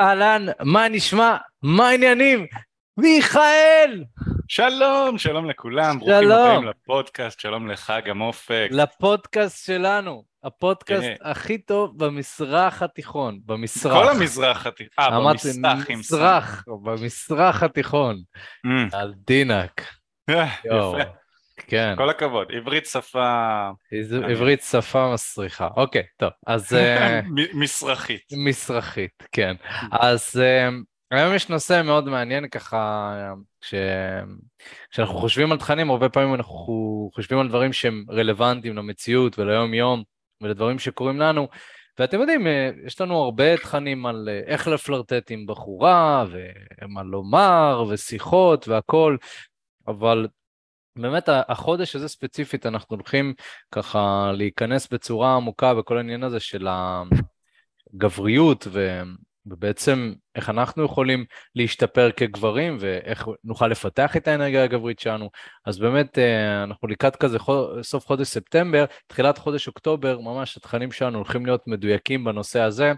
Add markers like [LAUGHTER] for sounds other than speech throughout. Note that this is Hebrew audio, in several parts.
אהלן, מה נשמע? מה העניינים? מיכאל! שלום, שלום לכולם, ברוכים. הבאים לפודקאסט, שלום לך גם אופק. לפודקאסט שלנו, הפודקאסט. הכי טוב במזרח התיכון, במזרח. כל המזרח התיכון, אה, אמרתי במסך עם מזרח, במזרח התיכון, אמ, על דינק. אה, יפה, כן, כל הכבוד, עברית שפה עברית שפה מסריחה. אוקיי, טוב, אז אה, [LAUGHS] מסרחית. מסרחית, כן. אז אה, היום יש נושא מאוד מעניין ככה, כש... כשאנחנו חושבים על תכנים, הרבה פעמים אנחנו חושבים על דברים שהם רלוונטיים למציאות וליום יום ולדברים שקורים לנו, ואתם יודעים, אה, יש לנו הרבה תכנים על איך לפלרטט עם בחורה, ומה לומר, ושיחות והכול, אבל באמת החודש הזה ספציפית אנחנו הולכים ככה להיכנס בצורה עמוקה בכל העניין הזה של הגבריות ו... ובעצם איך אנחנו יכולים להשתפר כגברים ואיך נוכל לפתח את האנרגיה הגברית שלנו. אז באמת אה, אנחנו לקראת כזה סוף חודש ספטמבר, תחילת חודש אוקטובר, ממש התכנים שלנו הולכים להיות מדויקים בנושא הזה.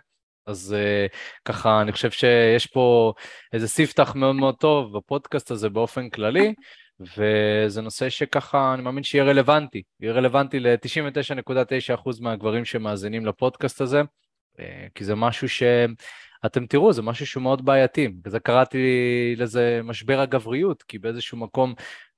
אז uh, ככה אני חושב שיש פה איזה ספתח מאוד מאוד טוב בפודקאסט הזה באופן כללי, וזה נושא שככה אני מאמין שיהיה רלוונטי, יהיה רלוונטי ל-99.9% מהגברים שמאזינים לפודקאסט הזה, אה, כי זה משהו שאתם תראו, זה משהו שהוא מאוד בעייתי, וזה קראתי לזה משבר הגבריות, כי באיזשהו מקום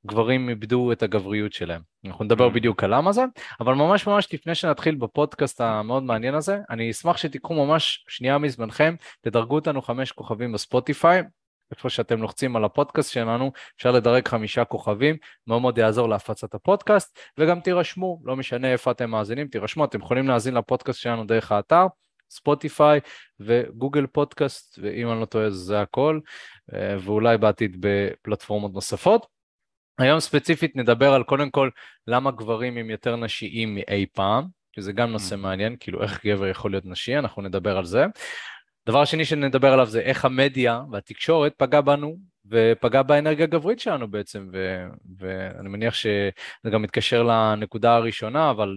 גברים איבדו את הגבריות שלהם. אנחנו נדבר Mm. בדיוק על למה זה, אבל ממש ממש לפני שנתחיל בפודקאסט המאוד מעניין הזה, אני אשמח שתיקחו ממש שנייה מזמנכם, תדרגו אותנו חמש כוכבים בספוטיפיי, איפה שאתם לוחצים על הפודקאסט שלנו, אפשר לדרג חמישה כוכבים, מאוד מאוד יעזור להפצת הפודקאסט, וגם תירשמו, לא משנה איפה אתם מאזינים, תירשמו, אתם יכולים להאזין לפודקאסט שלנו דרך האתר, ספוטיפיי וגוגל פודקאסט, ואם אני לא טועה זה הכל, אה, ואולי בעתיד בפלטפורמות נוספות. היום ספציפית נדבר על קודם כל למה גברים הם יותר נשיים מאי פעם, שזה גם נושא Mhm. מעניין, כאילו איך גבר יכול להיות נשי, אנחנו נדבר על זה. דבר שני שנדבר עליו זה איך המדיה והתקשורת פגע בנו ופגע באנרגיה הגברית שלנו בעצם, ו, ואני מניח שזה גם מתקשר לנקודה הראשונה, אבל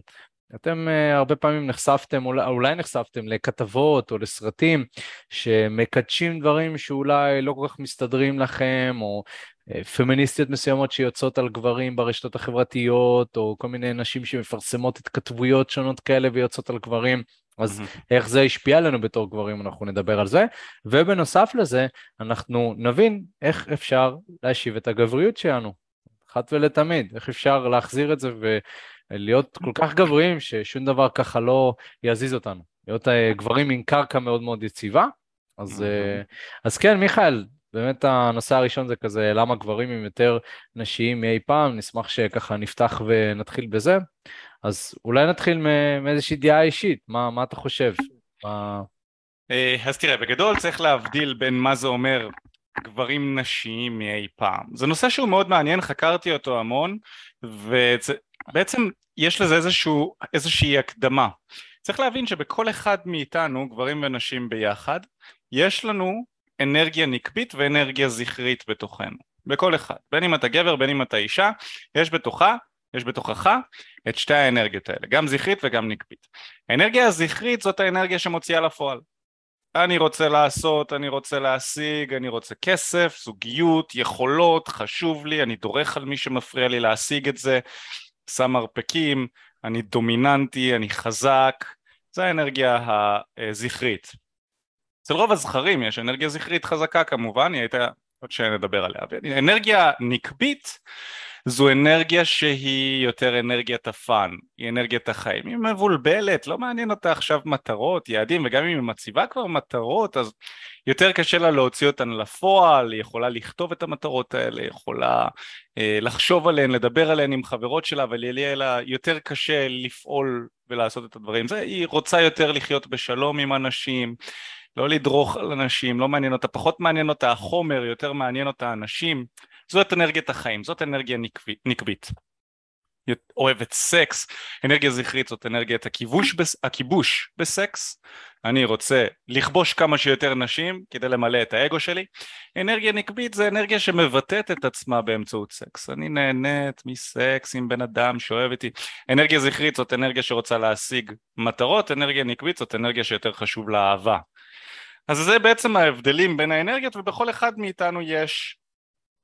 אתם uh, הרבה פעמים נחשפתם, אולי, אולי נחשפתם לכתבות או לסרטים שמקדשים דברים שאולי לא כל כך מסתדרים לכם, או uh, פמיניסטיות מסוימות שיוצאות על גברים ברשתות החברתיות, או כל מיני נשים שמפרסמות התכתבויות שונות כאלה ויוצאות על גברים. אז מהמם. איך זה השפיע עלינו בתור גברים, אנחנו נדבר על זה, ובנוסף לזה, אנחנו נבין איך אפשר להשיב את הגבריות שלנו, אחת ולתמיד, איך אפשר להחזיר את זה ולהיות כל כך גבריים ששום דבר ככה לא יזיז אותנו, להיות אה, גברים עם קרקע מאוד מאוד יציבה. אז, אה, אז כן, מיכאל, באמת הנושא הראשון זה כזה למה גברים הם יותר נשיים מאי פעם, נשמח שככה נפתח ונתחיל בזה. אז אולי נתחיל מאיזושהי דעה אישית, מה, מה אתה חושב? מה... אה, אז תראה, בגדול צריך להבדיל בין מה זה אומר גברים נשיים מאי פעם. זה נושא שהוא מאוד מעניין, חקרתי אותו המון, ובעצם יש לזה איזשהו, איזושהי הקדמה. צריך להבין שבכל אחד מאיתנו, גברים ונשים ביחד, יש לנו אנרגיה נקבית ואנרגיה זכרית בתוכנו. בכל אחד. בין אם אתה גבר, בין אם אתה אישה, יש בתוכה, יש בתוכך את שתי האנרגיות האלה, גם זכרית וגם נקבית. האנרגיה הזכרית זאת האנרגיה שמוציאה לפועל. אני רוצה לעשות, אני רוצה להשיג, אני רוצה כסף, זוגיות, יכולות, חשוב לי, אני דורך על מי שמפריע לי להשיג את זה, שם מרפקים, אני דומיננטי, אני חזק, זה האנרגיה הזכרית. אצל רוב הזכרים יש אנרגיה זכרית חזקה כמובן, היא הייתה, עוד שנדבר עליה. אנרגיה נקבית זו אנרגיה שהיא יותר אנרגיית הפאן, היא אנרגיית החיים, היא מבולבלת, לא מעניין אותה עכשיו מטרות, יעדים, וגם אם היא מציבה כבר מטרות, אז יותר קשה לה להוציא אותן לפועל, היא יכולה לכתוב את המטרות האלה, יכולה אה, לחשוב עליהן, לדבר עליהן עם חברות שלה, אבל יהיה לה יותר קשה לפעול ולעשות את הדברים. זה, היא רוצה יותר לחיות בשלום עם אנשים, לא לדרוך על אנשים, לא מעניין אותה, פחות מעניין אותה החומר, יותר מעניין אותה האנשים. זאת אנרגיית החיים, זאת אנרגיה נקבית, נקבית. אוהבת סקס, אנרגיה זכרית זאת אנרגיית הכיבוש, הכיבוש בסקס, אני רוצה לכבוש כמה שיותר נשים כדי למלא את האגו שלי, אנרגיה נקבית זה אנרגיה שמבטאת את עצמה באמצעות סקס, אני נהנית מסקס עם בן אדם שאוהב איתי, אנרגיה זכרית זאת אנרגיה שרוצה להשיג מטרות, אנרגיה נקבית זאת אנרגיה שיותר חשוב לאהבה, אז זה בעצם ההבדלים בין האנרגיות ובכל אחד מאיתנו יש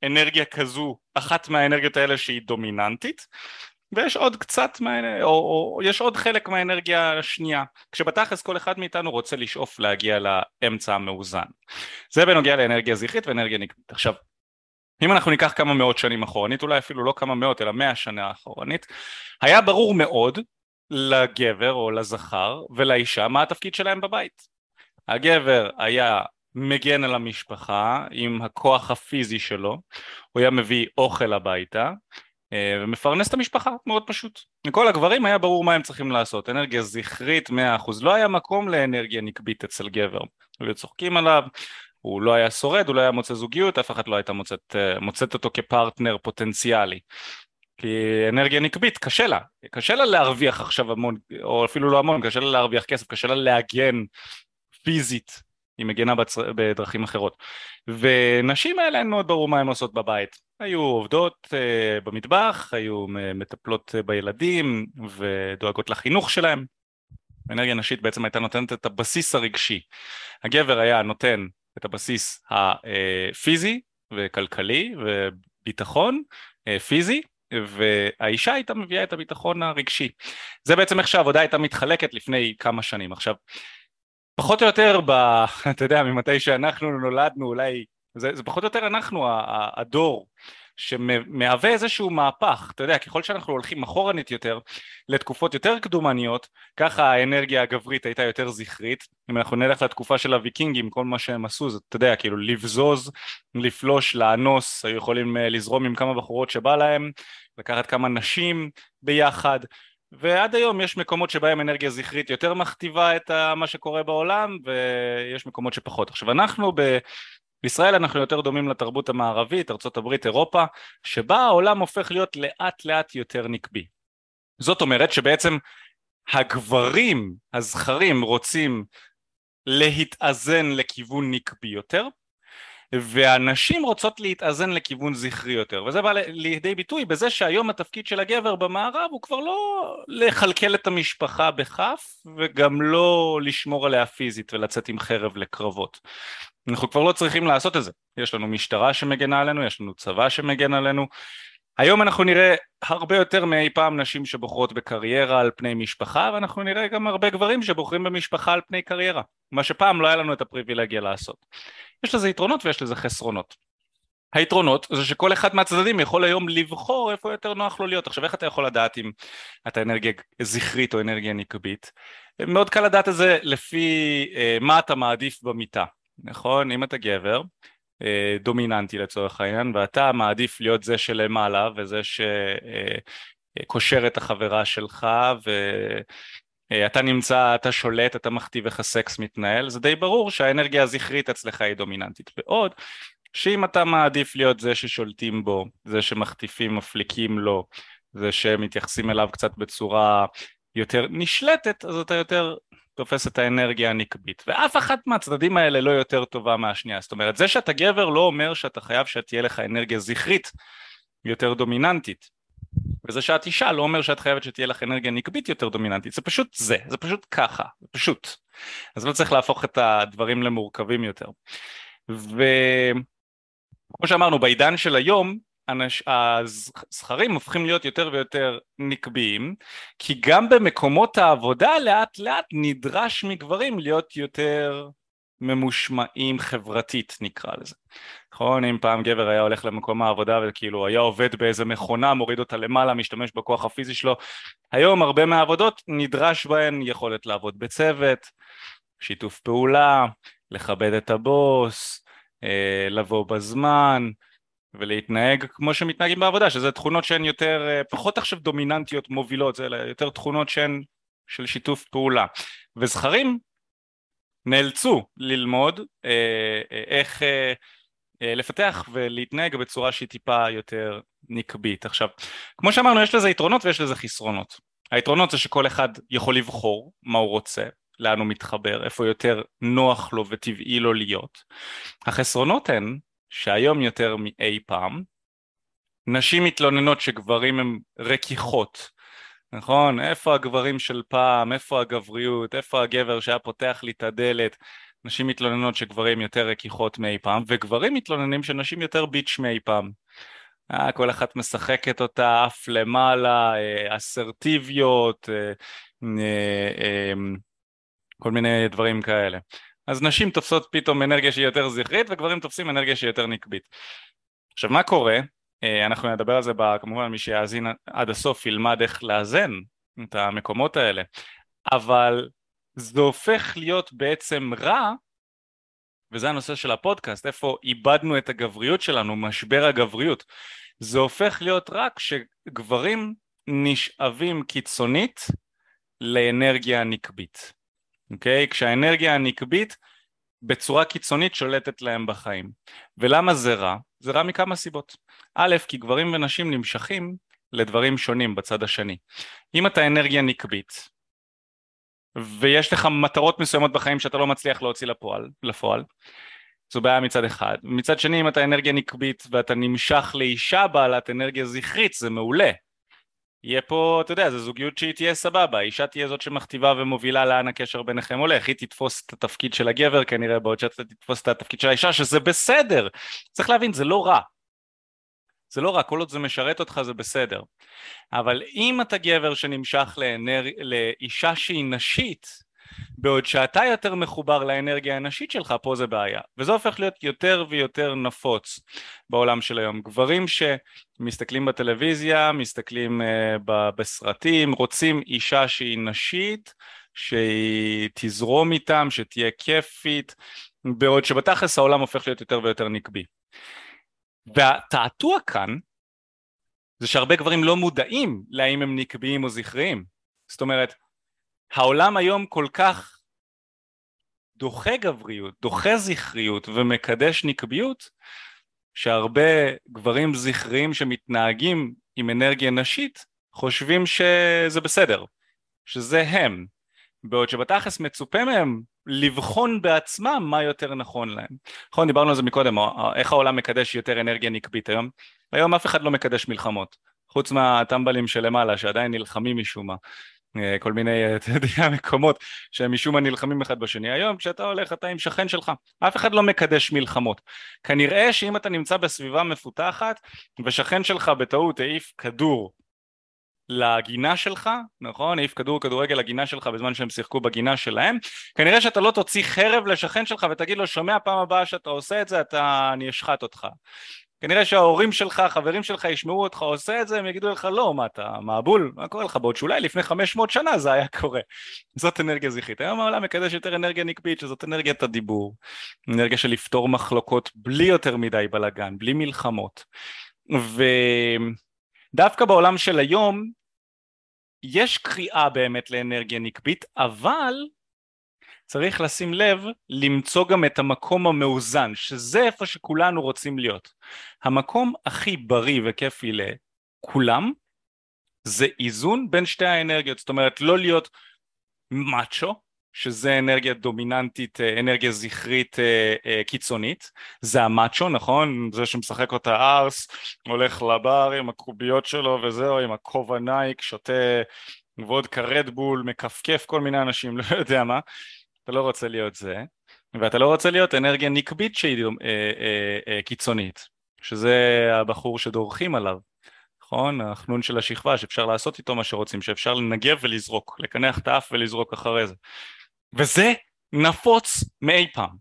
אנרגיה כזו, אחת מהאנרגיות האלה שהיא דומיננטית ויש עוד קצת, מה... או, או יש עוד חלק מהאנרגיה השנייה, כשבתכלס כל אחד מאיתנו רוצה לשאוף להגיע לאמצע המאוזן. זה בנוגע לאנרגיה זכרית ואנרגיה נקבית. עכשיו, אם אנחנו ניקח כמה מאות שנים אחורנית, אולי אפילו לא כמה מאות אלא מאה שנה אחורנית, היה ברור מאוד לגבר או לזכר ולאישה מה התפקיד שלהם בבית. הגבר היה מגן על המשפחה עם הכוח הפיזי שלו, הוא היה מביא אוכל הביתה אה, ומפרנס את המשפחה, מאוד פשוט. לכל הגברים היה ברור מה הם צריכים לעשות, אנרגיה זכרית 100%, לא היה מקום לאנרגיה נקבית אצל גבר, היו צוחקים עליו, הוא לא היה שורד, הוא לא היה מוצא זוגיות, אף אחד לא הייתה מוצאת, אה, מוצאת אותו כפרטנר פוטנציאלי. כי אנרגיה נקבית, קשה לה, קשה לה להרוויח עכשיו המון, או אפילו לא המון, קשה לה להרוויח כסף, קשה לה להגן פיזית, היא מגנה בצר... בדרכים אחרות. ונשים האלה אין מאוד ברור מה הן עושות בבית. היו עובדות uh, במטבח, היו מטפלות uh, בילדים ודואגות לחינוך שלהם. אנרגיה נשית בעצם הייתה נותנת את הבסיס הרגשי. הגבר היה נותן את הבסיס הפיזי וכלכלי וביטחון פיזי, והאישה הייתה מביאה את הביטחון הרגשי. זה בעצם איך שהעבודה הייתה מתחלקת לפני כמה שנים. עכשיו, פחות או יותר, ב, [LAUGHS] אתה יודע, ממתי שאנחנו נולדנו, אולי, זה, זה פחות או יותר אנחנו, הדור, שמהווה איזשהו מהפך, אתה יודע, ככל שאנחנו הולכים אחורנית יותר, לתקופות יותר קדומניות, ככה האנרגיה הגברית הייתה יותר זכרית, אם אנחנו נלך לתקופה של הוויקינגים, כל מה שהם עשו זה, אתה יודע, כאילו לבזוז, לפלוש, לאנוס, היו יכולים אה, לזרום עם כמה בחורות שבא להם, לקחת כמה נשים ביחד, ועד היום יש מקומות שבהם אנרגיה זכרית יותר מכתיבה את מה שקורה בעולם ויש מקומות שפחות. עכשיו אנחנו ב... בישראל אנחנו יותר דומים לתרבות המערבית, ארה"ב, אירופה, שבה העולם הופך להיות לאט לאט יותר נקבי. זאת אומרת שבעצם הגברים הזכרים רוצים להתאזן לכיוון נקבי יותר, והנשים רוצות להתאזן לכיוון זכרי יותר. וזה בא לידי ביטוי בזה שהיום התפקיד של הגבר במערב הוא כבר לא לכלכל את המשפחה בכף וגם לא לשמור עליה פיזית ולצאת עם חרב לקרבות. אנחנו כבר לא צריכים לעשות את זה. יש לנו משטרה שמגנה עלינו יש לנו צבא שמגן עלינו. היום אנחנו נראה הרבה יותר מאי פעם נשים שבוחרות בקריירה על פני משפחה ואנחנו נראה גם הרבה גברים שבוחרים במשפחה על פני קריירה מה שפעם לא היה לנו את הפריבילגיה לעשות יש לזה יתרונות ויש לזה חסרונות. היתרונות זה שכל אחד מהצדדים יכול היום לבחור איפה יותר נוח לו להיות. עכשיו איך אתה יכול לדעת אם אתה אנרגיה זכרית או אנרגיה נקבית? מאוד קל לדעת את זה לפי אה, מה אתה מעדיף במיטה נכון? אם אתה גבר אה, דומיננטי לצורך העניין ואתה מעדיף להיות זה שלמעלה וזה שקושר אה, את החברה שלך ואתה נמצא, אתה שולט, אתה מכתיב איך הסקס מתנהל, זה די ברור שהאנרגיה הזכרית אצלך היא דומיננטית. ועוד, שאם אתה מעדיף להיות זה ששולטים בו, זה שמחטיפים, מפליקים לו, זה שמתייחסים אליו קצת בצורה יותר נשלטת, אז אתה יותר תופס את האנרגיה הנקבית. ואף אחת מהצדדים האלה לא יותר טובה מהשנייה. זאת אומרת זה שאתה גבר לא אומר שאתה חייב שתהיה לך אנרגיה זכרית יותר דומיננטית וזה שאת אישה לא אומר שאת חייבת שתהיה לך אנרגיה נקבית יותר דומיננטית. זה פשוט זה, זה פשוט ככה, זה פשוט. אז לא צריך להפוך את הדברים למורכבים יותר. וכמו שאמרנו בעידן של היום אנש, הזכרים הופכים להיות יותר ויותר נקביים כי גם במקומות העבודה לאט לאט נדרש מגברים להיות יותר ממושמעים חברתית נקרא לזה נכון אם פעם גבר היה הולך למקום העבודה וכאילו היה עובד באיזה מכונה מוריד אותה למעלה משתמש בכוח הפיזי שלו היום הרבה מהעבודות נדרש בהן יכולת לעבוד בצוות שיתוף פעולה לכבד את הבוס אה, לבוא בזמן ולהתנהג כמו שמתנהגים בעבודה, שזה תכונות שהן יותר, אה, פחות עכשיו דומיננטיות מובילות, זה יותר תכונות שהן של שיתוף פעולה. וזכרים נאלצו ללמוד אה, אה, איך אה, לפתח ולהתנהג בצורה שהיא טיפה יותר נקבית. עכשיו, כמו שאמרנו, יש לזה יתרונות ויש לזה חסרונות. היתרונות זה שכל אחד יכול לבחור מה הוא רוצה, לאן הוא מתחבר, איפה יותר נוח לו וטבעי לו להיות. החסרונות הן שהיום יותר מאי פעם, נשים מתלוננות שגברים הם רכיכות, נכון? איפה הגברים של פעם, איפה הגבריות, איפה הגבר שהיה פותח לי את הדלת, נשים מתלוננות שגברים יותר רכיחות מאי פעם, וגברים מתלוננים שנשים יותר ביץ' מאי פעם. אה, כל אחת משחקת אותה עף למעלה, אה, אסרטיביות, אה, כל מיני דברים כאלה. אז נשים תופסות פתאום אנרגיה שהיא יותר זכרית וגברים תופסים אנרגיה שהיא יותר נקבית. עכשיו מה קורה? אנחנו נדבר על זה כמובן מי שיאזין עד הסוף ילמד איך לאזן את המקומות האלה אבל זה הופך להיות בעצם רע וזה הנושא של הפודקאסט, איפה איבדנו את הגבריות שלנו, משבר הגבריות. זה הופך להיות רק שגברים נשאבים קיצונית לאנרגיה הנקבית, אוקיי? כשהאנרגיה הנקבית בצורה קיצונית שולטת להם בחיים. ולמה זה רע? זה רע מכמה סיבות. א', כי גברים ונשים נמשכים לדברים שונים בצד השני. אם אתה אנרגיה נקבית, ויש לך מטרות מסוימות בחיים שאתה לא מצליח להוציא לפועל, לפועל זו בעיה מצד אחד. מצד שני אם אתה אנרגיה נקבית ואתה נמשך לאישה בעלת אנרגיה זכרית זה מעולה. יהיה פה, אתה יודע, זו זוגיות שהיא תהיה סבבה, האישה תהיה זאת שמכתיבה ומובילה לאן הקשר ביניכם הולך, היא תתפוס את התפקיד של הגבר כנראה בעוד שאתה תתפוס את התפקיד של האישה שזה בסדר, צריך להבין זה לא רע, זה לא רע, כל עוד זה משרת אותך זה בסדר. אבל אם אתה גבר שנמשך לאנר... לאישה שהיא נשית, בעוד שאתה יותר מחובר לאנרגיה הנשית שלך, פה זה בעיה. וזה הופך להיות יותר ויותר נפוץ בעולם של היום. גברים שמסתכלים בטלוויזיה, מסתכלים uh, בסרטים, רוצים אישה שהיא נשית, שהיא תזרום איתם, שתהיה כיפית, בעוד שבתכלס העולם הופך להיות יותר ויותר נקבי. והתעתוע כאן זה שהרבה גברים לא מודעים להאם הם נקביים או זכריים. זאת אומרת, העולם היום כל כך דוחה גבריות, דוחה זכריות ומקדש נקביות, שהרבה גברים זכריים שמתנהגים עם אנרגיה נשית חושבים שזה בסדר, שזה הם, בעוד שבתכלס מצופה מהם לבחון בעצמם מה יותר נכון להם. נכון, דיברנו על זה מקודם, איך העולם מקדש יותר אנרגיה נקבית היום. היום אף אחד לא מקדש מלחמות, חוץ מהטמבלים שלמעלה שעדיין נלחמים משום מה. אה, כל מיני, יודע, [LAUGHS] מקומות שהם משום מה נלחמים אחד בשני. היום כשאתה הולך אתה עם שכן שלך, אף אחד לא מקדש מלחמות. כנראה שאם אתה נמצא בסביבה מפותחת ושכן שלך בטעות העיף כדור לגינה שלך, נכון? העיף כדור כדורגל לגינה שלך בזמן שהם שיחקו בגינה שלהם, כנראה שאתה לא תוציא חרב לשכן שלך ותגיד לו שומע פעם הבאה שאתה עושה את זה אתה... אני אשחט אותך. כנראה שההורים שלך, חברים שלך ישמעו אותך עושה את זה, הם יגידו לך לא, מה אתה מעבול? מה קורה לך? בעוד שאולי לפני 500 שנה זה היה קורה. [LAUGHS] זאת אנרגיה זכרית. היום העולם מקדש יותר אנרגיה נקבית, שזאת אנרגיית הדיבור. אנרגיה של לפתור מחלוקות בלי יותר מדי בלאגן, בלי מלחמות. ו... דווקא בעולם של היום יש קריאה באמת לאנרגיה נקבית, אבל צריך לשים לב למצוא גם את המקום המאוזן, שזה איפה שכולנו רוצים להיות. המקום הכי בריא וכיפי לכולם זה איזון בין שתי האנרגיות, זאת אומרת לא להיות מאצ'ו, שזה אנרגיה דומיננטית, אה, אנרגיה זכרית אה, אה, קיצונית, זה המאצ'ו, נכון? זה שמשחק אותה ארס, הולך לבר עם הקוביות שלו וזהו, עם הכובע נייק, שותה וודקה רדבול, מכפכף כל מיני אנשים, [LAUGHS] לא יודע מה, אתה לא רוצה להיות זה, ואתה לא רוצה להיות אנרגיה נקבית שהיא קיצונית, שזה הבחור שדורכים עליו. נכון? החנון של השכבה שאפשר לעשות איתו מה שרוצים, שאפשר לנגב ולזרוק, לקנח את האף ולזרוק אחרי זה. וזה נפוץ מאי פעם.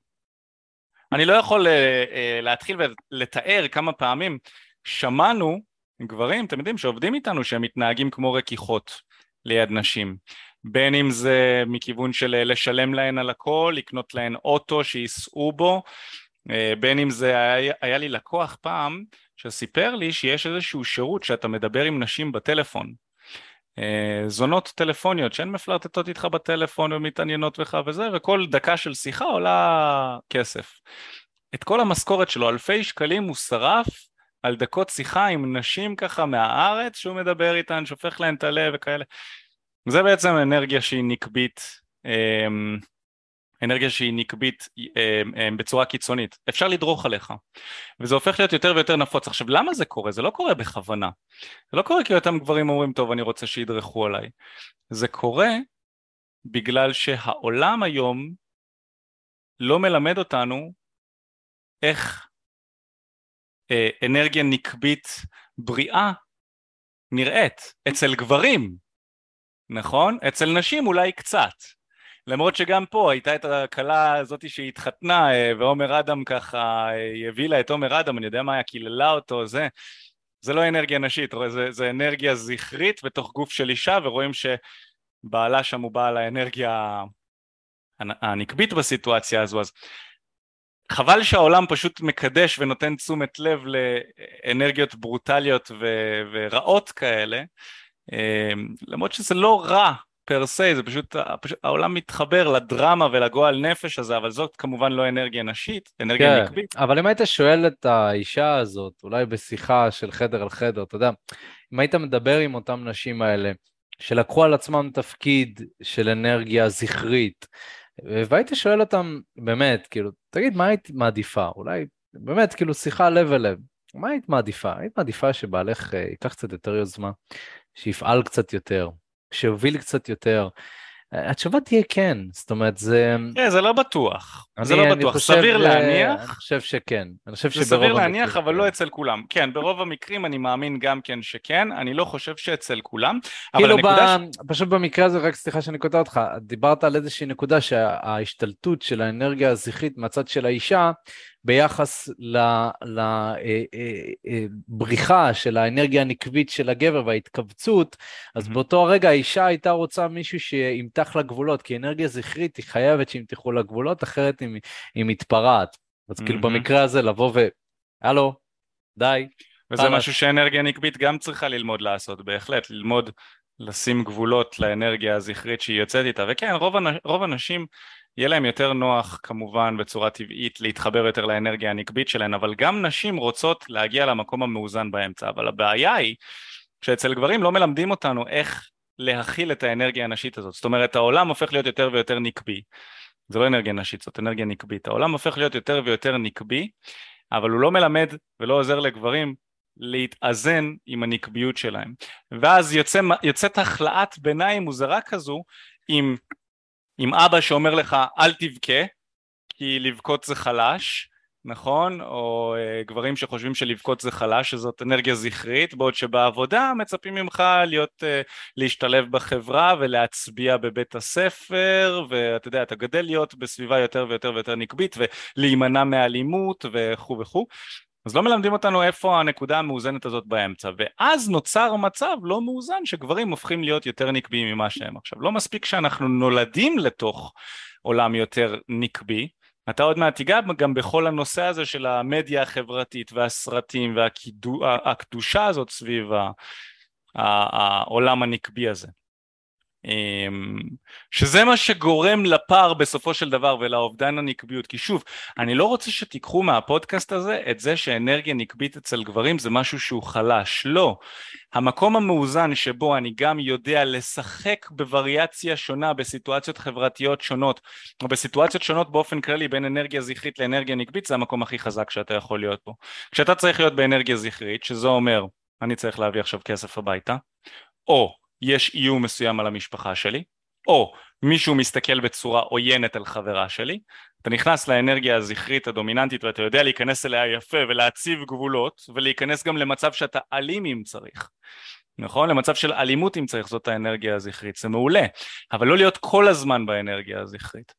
אני לא יכול uh, uh, להתחיל ולתאר כמה פעמים שמענו גברים, אתם יודעים, שעובדים איתנו שהם מתנהגים כמו רכיכות ליד נשים. בין אם זה מכיוון של אה, לשלם להן על הכל, לקנות להן אוטו שייסעו בו, בין אם זה, היה, היה לי לקוח פעם שסיפר לי שיש איזשהו שירות שאתה מדבר עם נשים בטלפון אה, זונות טלפוניות שהן מפלרטטות איתך בטלפון ומתעניינות בך וזה וכל דקה של שיחה עולה כסף. את כל המשכורת שלו, אלפי שקלים הוא שרף על דקות שיחה עם נשים ככה מהארץ שהוא מדבר איתן, שופך להן את הלב וכאלה. זה בעצם אנרגיה שהיא נקבית אמ, אנרגיה שהיא נקבית אה, אה, בצורה קיצונית, אפשר לדרוך עליך וזה הופך להיות יותר ויותר נפוץ. עכשיו למה זה קורה? זה לא קורה בכוונה, זה לא קורה כי אותם גברים אומרים טוב אני רוצה שידרכו עליי, זה קורה בגלל שהעולם היום לא מלמד אותנו איך אה, אנרגיה נקבית בריאה נראית אצל גברים, נכון? אצל נשים אולי קצת. למרות שגם פה הייתה את הכלה הזאת שהתחתנה אה, ועומר אדם ככה אה, הביא לה את עומר אדם, אני יודע מה היה, קיללה אותו, זה, זה לא אנרגיה נשית, זה, זה אנרגיה זכרית בתוך גוף של אישה ורואים שבעלה שם הוא בעל האנרגיה הנקבית בסיטואציה הזו, אז חבל שהעולם פשוט מקדש ונותן תשומת לב לאנרגיות ברוטליות ו- ורעות כאלה, למרות שזה לא רע פר סי, זה פשוט, פשוט העולם מתחבר לדרמה ולגועל נפש הזה, אבל זאת כמובן לא אנרגיה נשית, אנרגיה כן, נקבית. אבל אם היית שואל את האישה הזאת, אולי בשיחה של חדר על חדר, אתה יודע, אם היית מדבר עם אותן נשים האלה, שלקחו על עצמם תפקיד של אנרגיה זכרית, והיית שואל אותם, באמת, כאילו, תגיד, מה היית מעדיפה? אולי, באמת, כאילו, שיחה לב אל לב. מה היית מעדיפה? היית מעדיפה שבעלך אה, ייקח קצת יותר יוזמה, שיפעל קצת יותר, שיוביל קצת יותר. התשובה תהיה כן, זאת אומרת זה... כן, זה לא בטוח, אני, זה לא בטוח, חושב, סביר להניח. אני חושב שכן, אני חושב שברוב המקרים... זה סביר להניח, אבל לא אצל כולם. כן, ברוב המקרים אני מאמין גם כן שכן, אני לא חושב שאצל כולם, אבל כאילו הנקודה... ב... ש... פשוט במקרה הזה, רק סליחה שאני קוטע אותך, דיברת על איזושהי נקודה שההשתלטות של האנרגיה הזכרית מהצד של האישה, ביחס לבריחה אה, אה, אה, של האנרגיה הנקבית של הגבר וההתכווצות, אז באותו הרגע האישה הייתה רוצה מישהו שימתח לה גבולות, כי אנרגיה זכרית היא חייבת שימתחו לה גבולות, אחרת היא, היא מתפרעת. אז כאילו במקרה הזה לבוא ו... הלו, די. וזה משהו שאנרגיה נקבית גם צריכה ללמוד לעשות, בהחלט, ללמוד לשים גבולות לאנרגיה הזכרית שהיא יוצאת איתה, וכן, רוב, רוב הנשים יהיה להם יותר נוח כמובן בצורה טבעית להתחבר יותר לאנרגיה הנקבית שלהן, אבל גם נשים רוצות להגיע למקום המאוזן באמצע, אבל הבעיה היא שאצל גברים לא מלמדים אותנו איך להכיל את האנרגיה הנשית הזאת, זאת אומרת העולם הופך להיות יותר ויותר נקבי, זה לא אנרגיה נשית, זאת אנרגיה נקבית, העולם הופך להיות יותר ויותר נקבי, אבל הוא לא מלמד ולא עוזר לגברים להתאזן עם הנקביות שלהם, ואז יוצא, יוצאת החלאת ביניים מוזרה כזו עם עם אבא שאומר לך אל תבכה כי לבכות זה חלש נכון? או uh, גברים שחושבים שלבכות זה חלש שזאת אנרגיה זכרית בעוד שבעבודה מצפים ממך להיות uh, להשתלב בחברה ולהצביע בבית הספר ואתה יודע אתה גדל להיות בסביבה יותר ויותר ויותר נקבית ולהימנע מאלימות וכו' וכו' אז לא מלמדים אותנו איפה הנקודה המאוזנת הזאת באמצע ואז נוצר מצב לא מאוזן שגברים הופכים להיות יותר נקביים ממה שהם עכשיו. לא מספיק שאנחנו נולדים לתוך עולם יותר נקבי אתה עוד מעט תיגע גם בכל הנושא הזה של המדיה החברתית והסרטים והקדושה הזאת סביב העולם הנקבי הזה שזה מה שגורם לפער בסופו של דבר ולאובדן הנקביות. כי שוב אני לא רוצה שתיקחו מהפודקאסט הזה את זה שאנרגיה נקבית אצל גברים זה משהו שהוא חלש. לא. המקום המאוזן שבו אני גם יודע לשחק בווריאציה שונה בסיטואציות חברתיות שונות או בסיטואציות שונות באופן כללי בין אנרגיה זכרית לאנרגיה נקבית זה המקום הכי חזק שאתה יכול להיות בו. כשאתה צריך להיות באנרגיה זכרית שזה אומר אני צריך להביא עכשיו כסף הביתה או יש איום מסוים על המשפחה שלי, או מישהו מסתכל בצורה עוינת על חברה שלי, אתה נכנס לאנרגיה הזכרית הדומיננטית ואתה יודע להיכנס אליה יפה ולהציב גבולות ולהיכנס גם למצב שאתה אלים אם צריך נכון? למצב של אלימות אם צריך זאת האנרגיה הזכרית, זה מעולה, אבל לא להיות כל הזמן באנרגיה הזכרית.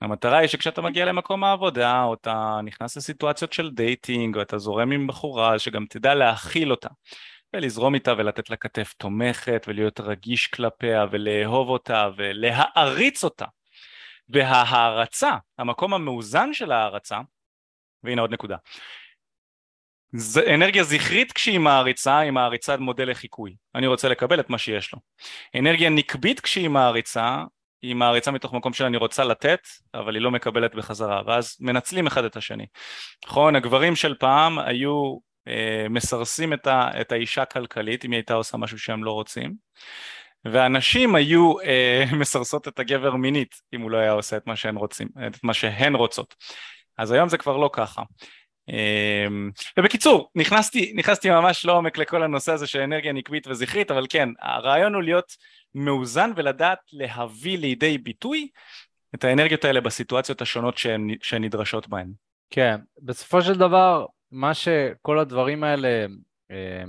המטרה היא שכשאתה מגיע למקום העבודה או אתה נכנס לסיטואציות של דייטינג או אתה זורם עם בחורה שגם תדע להכיל אותה ולזרום איתה ולתת לה כתף תומכת ולהיות רגיש כלפיה ולאהוב אותה ולהעריץ אותה וההערצה, המקום המאוזן של ההערצה, והנה עוד נקודה, זה אנרגיה זכרית כשהיא מעריצה, היא מעריצה מודל לחיקוי, אני רוצה לקבל את מה שיש לו. אנרגיה נקבית כשהיא מעריצה, היא מעריצה מתוך מקום שאני רוצה לתת, אבל היא לא מקבלת בחזרה, ואז מנצלים אחד את השני. נכון, הגברים של פעם היו מסרסים את, ה, את האישה כלכלית אם היא הייתה עושה משהו שהם לא רוצים. והנשים היו אה, [LAUGHS] מסרסות את הגבר מינית אם הוא לא היה עושה את מה שהן רוצים, את מה שהן רוצות. אז היום זה כבר לא ככה. אה, ובקיצור נכנסתי, נכנסתי ממש לעומק לכל הנושא הזה של אנרגיה נקבית וזכרית אבל כן הרעיון הוא להיות מאוזן ולדעת להביא לידי ביטוי את האנרגיות האלה בסיטואציות השונות שהן נדרשות בהן. כן, בסופו של דבר, מה שכל הדברים האלה אה,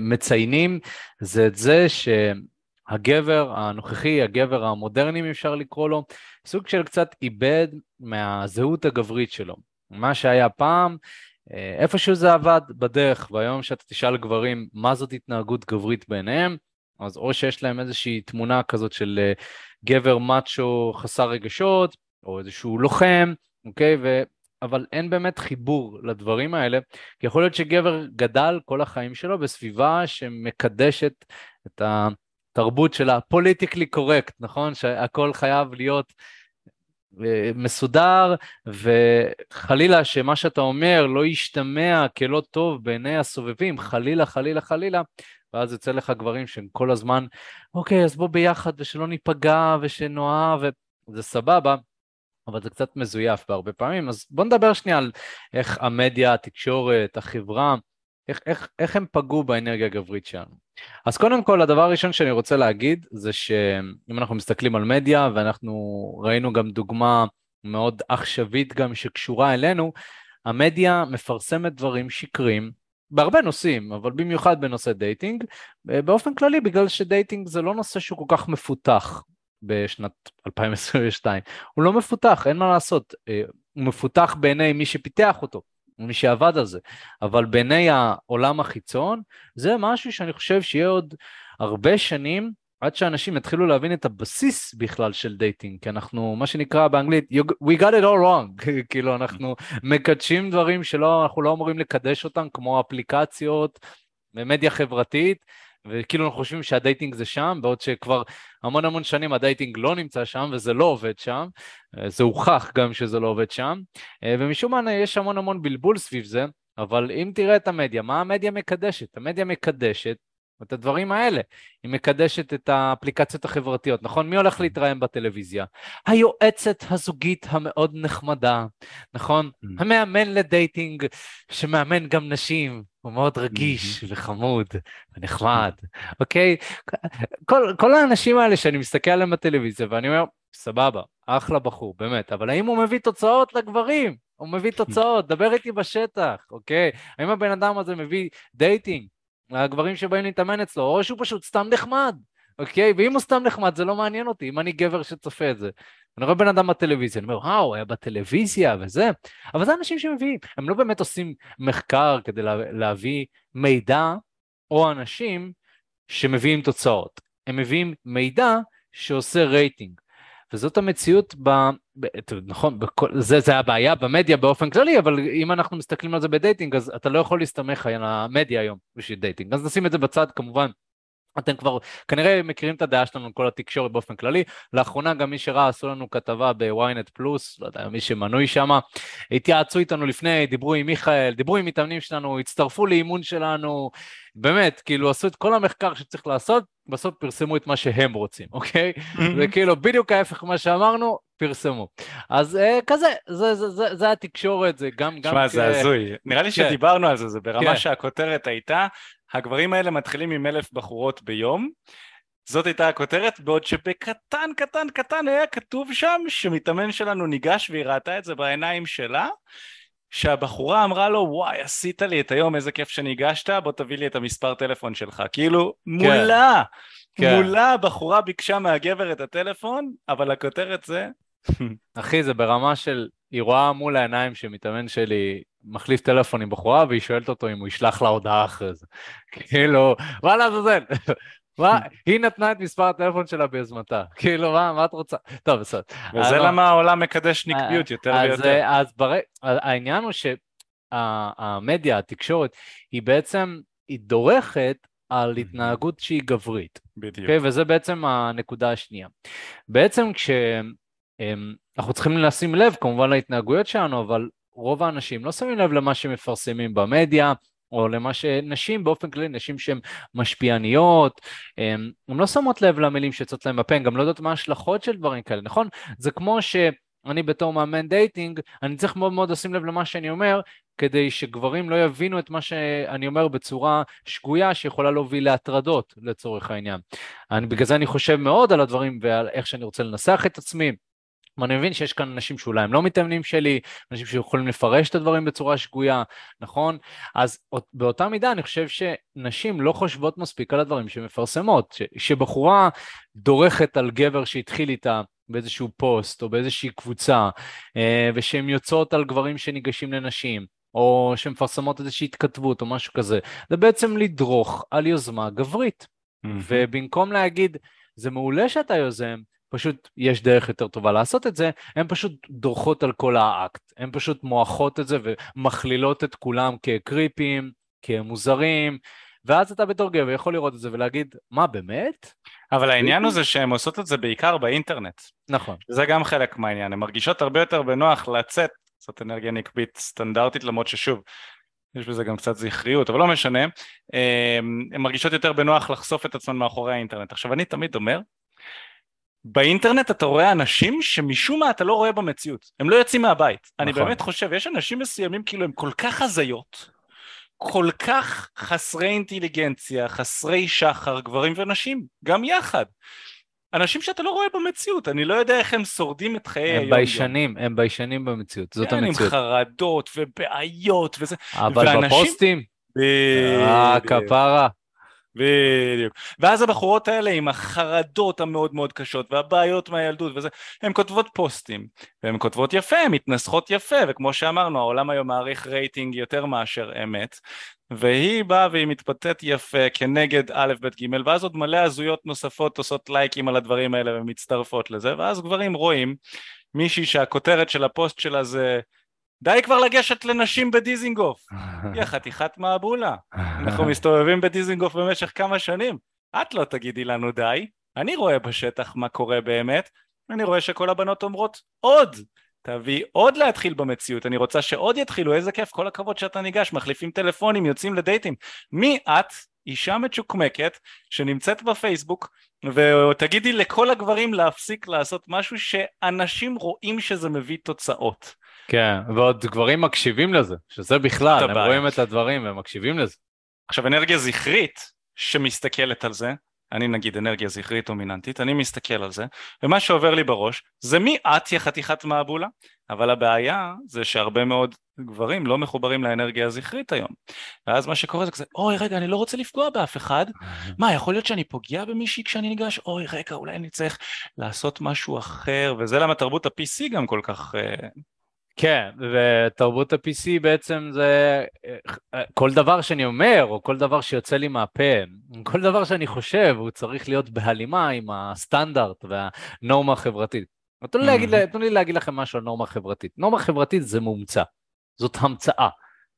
מציינים זה את זה שהגבר הנוכחי, הגבר המודרני, אם אפשר לקרוא לו, סוג של קצת איבד מהזהות הגברית שלו. מה שהיה פעם, אה, איפשהו זה עבד בדרך, והיום שאתה תשאל גברים מה זאת התנהגות גברית בעיניהם, אז או שיש להם איזושהי תמונה כזאת של אה, גבר מאצ'ו חסר רגשות, או איזשהו לוחם, אוקיי? אבל אין באמת חיבור לדברים האלה, כי יכול להיות שגבר גדל כל החיים שלו בסביבה שמקדשת את התרבות של הפוליטיקלי קורקט, נכון? שהכל חייב להיות אה, מסודר, וחלילה שמה שאתה אומר לא ישתמע כלא טוב בעיני הסובבים, חלילה, חלילה, חלילה, ואז יוצא לך גברים שהם כל הזמן, אוקיי, אז בוא ביחד ושלא ניפגע ושנאהב, וזה סבבה, אבל זה קצת מזויף בהרבה פעמים, אז בוא נדבר שנייה על איך המדיה, התקשורת, החברה, איך, איך, איך הם פגעו באנרגיה הגברית שלנו. אז קודם כל, הדבר הראשון שאני רוצה להגיד זה שאם אנחנו מסתכלים על מדיה, ואנחנו ראינו גם דוגמה מאוד עכשווית גם שקשורה אלינו, המדיה מפרסמת דברים שקרים בהרבה נושאים, אבל במיוחד בנושא דייטינג, באופן כללי בגלל שדייטינג זה לא נושא שהוא כל כך מפותח בשנת 2022, הוא לא מפותח, אין מה לעשות, אה, הוא מפותח בעיני מי שפיתח אותו, מי שעבד על זה, אבל בעיני העולם החיצון זה משהו שאני חושב שיהיה עוד הרבה שנים עד שאנשים יתחילו להבין את הבסיס בכלל של דייטינג, כי אנחנו, מה שנקרא באנגלית, we got it all wrong, [LAUGHS] כאילו אנחנו מקדשים דברים שלא, אנחנו לא אמורים לקדש אותם, כמו אפליקציות ומדיה חברתית, וכאילו אנחנו חושבים שהדייטינג זה שם, בעוד שכבר המון המון שנים הדייטינג לא נמצא שם וזה לא עובד שם, זה הוכח גם שזה לא עובד שם, ומשום מה יש המון המון בלבול סביב זה, אבל אם תראה את המדיה, מה המדיה מקדשת? המדיה מקדשת את הדברים האלה. היא מקדשת את האפליקציות החברתיות, נכון? מי הולך להתראיין בטלוויזיה? היועצת הזוגית המאוד נחמדה, נכון? Mm. המאמן לדייטינג שמאמן גם נשים, הוא מאוד רגיש mm-hmm. וחמוד ונחמד, אוקיי? כל, כל האנשים האלה שאני מסתכל עליהם בטלוויזיה ואני אומר, סבבה, אחלה בחור, באמת, אבל האם הוא מביא תוצאות לגברים? הוא מביא [LAUGHS] תוצאות, דבר איתי בשטח, אוקיי? האם הבן אדם הזה מביא דייטינג? הגברים שבאים להתאמן אצלו, או שהוא פשוט סתם נחמד, אוקיי? ואם הוא סתם נחמד זה לא מעניין אותי, אם אני גבר שצופה את זה. אני רואה בן אדם בטלוויזיה, אני אומר, אה, הוא היה בטלוויזיה וזה, אבל זה אנשים שמביאים, הם לא באמת עושים מחקר כדי לה, להביא מידע או אנשים שמביאים תוצאות, הם מביאים מידע שעושה רייטינג. וזאת המציאות, ב, ב, נכון, בכל, זה, זה הבעיה במדיה באופן כללי, אבל אם אנחנו מסתכלים על זה בדייטינג, אז אתה לא יכול להסתמך על המדיה היום בשביל דייטינג. אז נשים את זה בצד כמובן. אתם כבר כנראה מכירים את הדעה שלנו כל התקשורת באופן כללי. לאחרונה גם מי שראה עשו לנו כתבה בוויינט פלוס, לא יודע, מי שמנוי שם, התייעצו איתנו לפני, דיברו עם מיכאל, דיברו עם מתאמנים שלנו, הצטרפו לאימון שלנו, באמת, כאילו עשו את כל המחקר שצריך לעשות, בסוף פרסמו את מה שהם רוצים, אוקיי? וכאילו בדיוק ההפך ממה שאמרנו, פרסמו. אז אה, כזה, זה, זה, זה, זה התקשורת, זה גם... שמע, זה הזוי. נראה לי כן. שדיברנו על זה, זה ברמה כן. שהכותרת הייתה, הגברים האלה מתחילים עם אלף בחורות ביום. זאת הייתה הכותרת, בעוד שבקטן קטן קטן היה כתוב שם שמתאמן שלנו ניגש והיא ראתה את זה בעיניים שלה, שהבחורה אמרה לו וואי עשית לי את היום איזה כיף שניגשת בוא תביא לי את המספר טלפון שלך כאילו כן. מולה כן. מולה הבחורה ביקשה מהגבר את הטלפון אבל הכותרת זה [LAUGHS] אחי זה ברמה של היא רואה מול העיניים שמתאמן שלי מחליף טלפון עם בחורה והיא שואלת אותו אם הוא ישלח לה הודעה אחרי זה [LAUGHS] כאילו וואלה זה [LAUGHS] מה, היא נתנה את מספר הטלפון שלה ביוזמתה, כאילו מה, מה את רוצה? טוב, בסדר. וזה לא- למה העולם מקדש נקביות יותר ויותר. אז העניין הוא שהמדיה, התקשורת, היא בעצם, היא דורכת על התנהגות שהיא גברית. בדיוק. Okay, אוקיי? וזה בעצם הנקודה השנייה. בעצם כשאנחנו צריכים לשים לב כמובן להתנהגויות שלנו, אבל רוב האנשים לא שמים לב למה שמפרסמים במדיה, או למה שנשים באופן כללי, נשים שהן משפיעניות, הן לא שמות לב למילים שיוצאות להן בפה, הן גם לא יודעות מה ההשלכות של דברים כאלה, נכון? זה כמו שאני בתור מאמן דייטינג, אני צריך מאוד מאוד לשים לב למה שאני אומר, כדי שגברים לא יבינו את מה שאני אומר בצורה שגויה שיכולה להוביל להטרדות לצורך העניין. אני, בגלל זה אני חושב מאוד על הדברים ועל איך שאני רוצה לנסח את עצמי, ואני מבין שיש כאן אנשים שאולי הם לא מתאמנים שלי, אנשים שיכולים לפרש את הדברים בצורה שגויה, נכון? אז באותה מידה אני חושב שנשים לא חושבות מספיק על הדברים שמפרסמות, ש, שבחורה דורכת על גבר שהתחיל איתה באיזשהו פוסט או באיזושהי קבוצה, אה, ושהן יוצאות על גברים שניגשים לנשים, או שמפרסמות איזושהי התכתבות או משהו כזה, זה בעצם לדרוך על יוזמה גברית. Mm-hmm. ובמקום להגיד, זה מעולה שאתה יוזם, פשוט יש דרך יותר טובה לעשות את זה, הן פשוט דורכות על כל האקט, הן פשוט מועכות את זה ומכלילות את כולם כקריפים, כמוזרים, ואז אתה בתור גבר יכול לראות את זה ולהגיד, מה באמת? אבל העניין הוא זה שהן עושות את זה בעיקר באינטרנט. נכון. זה גם חלק מהעניין, הן מרגישות הרבה יותר בנוח לצאת, זאת אנרגיה נקבית סטנדרטית למרות ששוב, יש בזה גם קצת זכריות, אבל לא משנה, הן מרגישות יותר בנוח לחשוף את עצמן מאחורי האינטרנט. עכשיו אני תמיד אומר, באינטרנט אתה רואה אנשים שמשום מה אתה לא רואה במציאות, הם לא יוצאים מהבית. נכון. אני באמת חושב, יש אנשים מסוימים כאילו הם כל כך הזיות, כל כך חסרי אינטליגנציה, חסרי שחר, גברים ונשים, גם יחד. אנשים שאתה לא רואה במציאות, אני לא יודע איך הם שורדים את חיי היום. הם ביישנים, הם ביישנים במציאות, זאת כן, המציאות. כן, עם חרדות ובעיות וזה. אבל ואנשים... בפוסטים? אה, כפרה. בדיוק. ואז הבחורות האלה עם החרדות המאוד מאוד קשות והבעיות מהילדות וזה, הן כותבות פוסטים, והן כותבות יפה, הן מתנסחות יפה, וכמו שאמרנו, העולם היום מעריך רייטינג יותר מאשר אמת, והיא באה והיא מתבטאת יפה כנגד א', ב', ג', ואז עוד מלא הזויות נוספות עושות לייקים על הדברים האלה ומצטרפות לזה, ואז גברים רואים מישהי שהכותרת של הפוסט שלה זה די כבר לגשת לנשים בדיזינגוף. [LAUGHS] יא חתיכת מעבולה. אנחנו מסתובבים בדיזינגוף במשך כמה שנים. את לא תגידי לנו די. אני רואה בשטח מה קורה באמת. אני רואה שכל הבנות אומרות עוד. תביא עוד להתחיל במציאות, אני רוצה שעוד יתחילו, איזה כיף, כל הכבוד שאתה ניגש, מחליפים טלפונים, יוצאים לדייטים. מי את, אישה מצ'וקמקת, שנמצאת בפייסבוק, ותגידי לכל הגברים להפסיק לעשות משהו שאנשים רואים שזה מביא תוצאות. כן, ועוד גברים מקשיבים לזה, שזה בכלל, הם רואים את הדברים והם מקשיבים לזה. עכשיו אנרגיה זכרית שמסתכלת על זה, אני נגיד אנרגיה זכרית דומיננטית, אני מסתכל על זה, ומה שעובר לי בראש זה מי את יא חתיכת מעבולה, אבל הבעיה זה שהרבה מאוד גברים לא מחוברים לאנרגיה הזכרית היום, ואז מה שקורה זה כזה, אוי רגע אני לא רוצה לפגוע באף אחד, [LAUGHS] מה יכול להיות שאני פוגע במישהי כשאני ניגש, אוי רגע אולי אני צריך לעשות משהו אחר, וזה למה תרבות ה-PC גם כל כך uh, כן, ותרבות ה-PC בעצם זה כל דבר שאני אומר, או כל דבר שיוצא לי מהפה, כל דבר שאני חושב, הוא צריך להיות בהלימה עם הסטנדרט והנורמה החברתית. תנו לי, להגיד, תנו לי להגיד לכם משהו על נורמה חברתית. נורמה חברתית זה מומצא, זאת המצאה,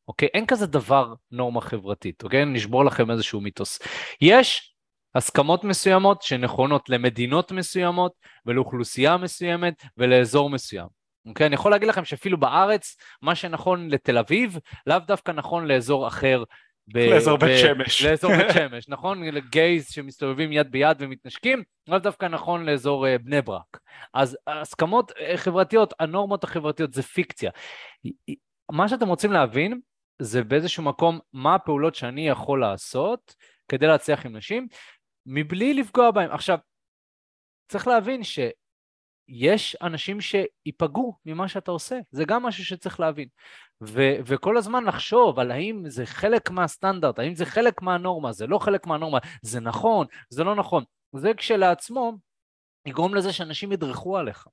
אוקיי? אין כזה דבר נורמה חברתית, אוקיי? נשבור לכם איזשהו מיתוס. יש הסכמות מסוימות שנכונות למדינות מסוימות ולאוכלוסייה מסוימת ולאזור מסוים. אוקיי? אני יכול להגיד לכם שאפילו בארץ, מה שנכון לתל אביב, לאו דווקא נכון לאזור אחר. ב- לאזור בית שמש. לאזור בית [LAUGHS] שמש, נכון? לגייז שמסתובבים יד ביד ומתנשקים, לאו דווקא נכון לאזור uh, בני ברק. אז הסכמות uh, חברתיות, הנורמות החברתיות זה פיקציה. מה שאתם רוצים להבין, זה באיזשהו מקום מה הפעולות שאני יכול לעשות כדי להצליח עם נשים, מבלי לפגוע בהם. עכשיו, צריך להבין ש... יש אנשים שייפגעו ממה שאתה עושה, זה גם משהו שצריך להבין. ו- וכל הזמן לחשוב על האם זה חלק מהסטנדרט, האם זה חלק מהנורמה, זה לא חלק מהנורמה, זה נכון, זה לא נכון. זה כשלעצמו יגרום לזה שאנשים ידרכו עליך.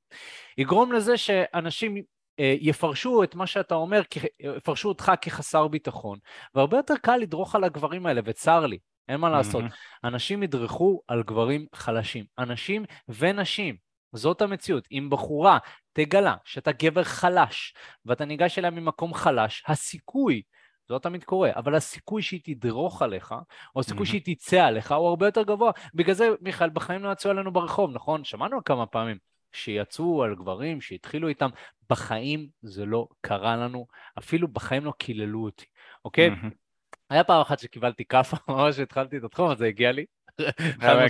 יגרום לזה שאנשים אה, יפרשו את מה שאתה אומר, יפרשו אותך כחסר ביטחון, והרבה יותר קל לדרוך על הגברים האלה, וצר לי, אין מה לעשות. Mm-hmm. אנשים ידרכו על גברים חלשים, אנשים ונשים. זאת המציאות. אם בחורה תגלה שאתה גבר חלש ואתה ניגש אליה ממקום חלש, הסיכוי, זה לא תמיד קורה, אבל הסיכוי שהיא תדרוך עליך, או הסיכוי mm-hmm. שהיא תצא עליך, הוא הרבה יותר גבוה. בגלל זה, מיכאל, בחיים לא יצאו עלינו ברחוב, נכון? שמענו כמה פעמים. שיצאו על גברים, שהתחילו איתם, בחיים זה לא קרה לנו, אפילו בחיים לא קיללו אותי, אוקיי? Mm-hmm. היה פעם אחת שקיבלתי כאפה, [LAUGHS] ממש התחלתי את התחום, אז זה הגיע לי,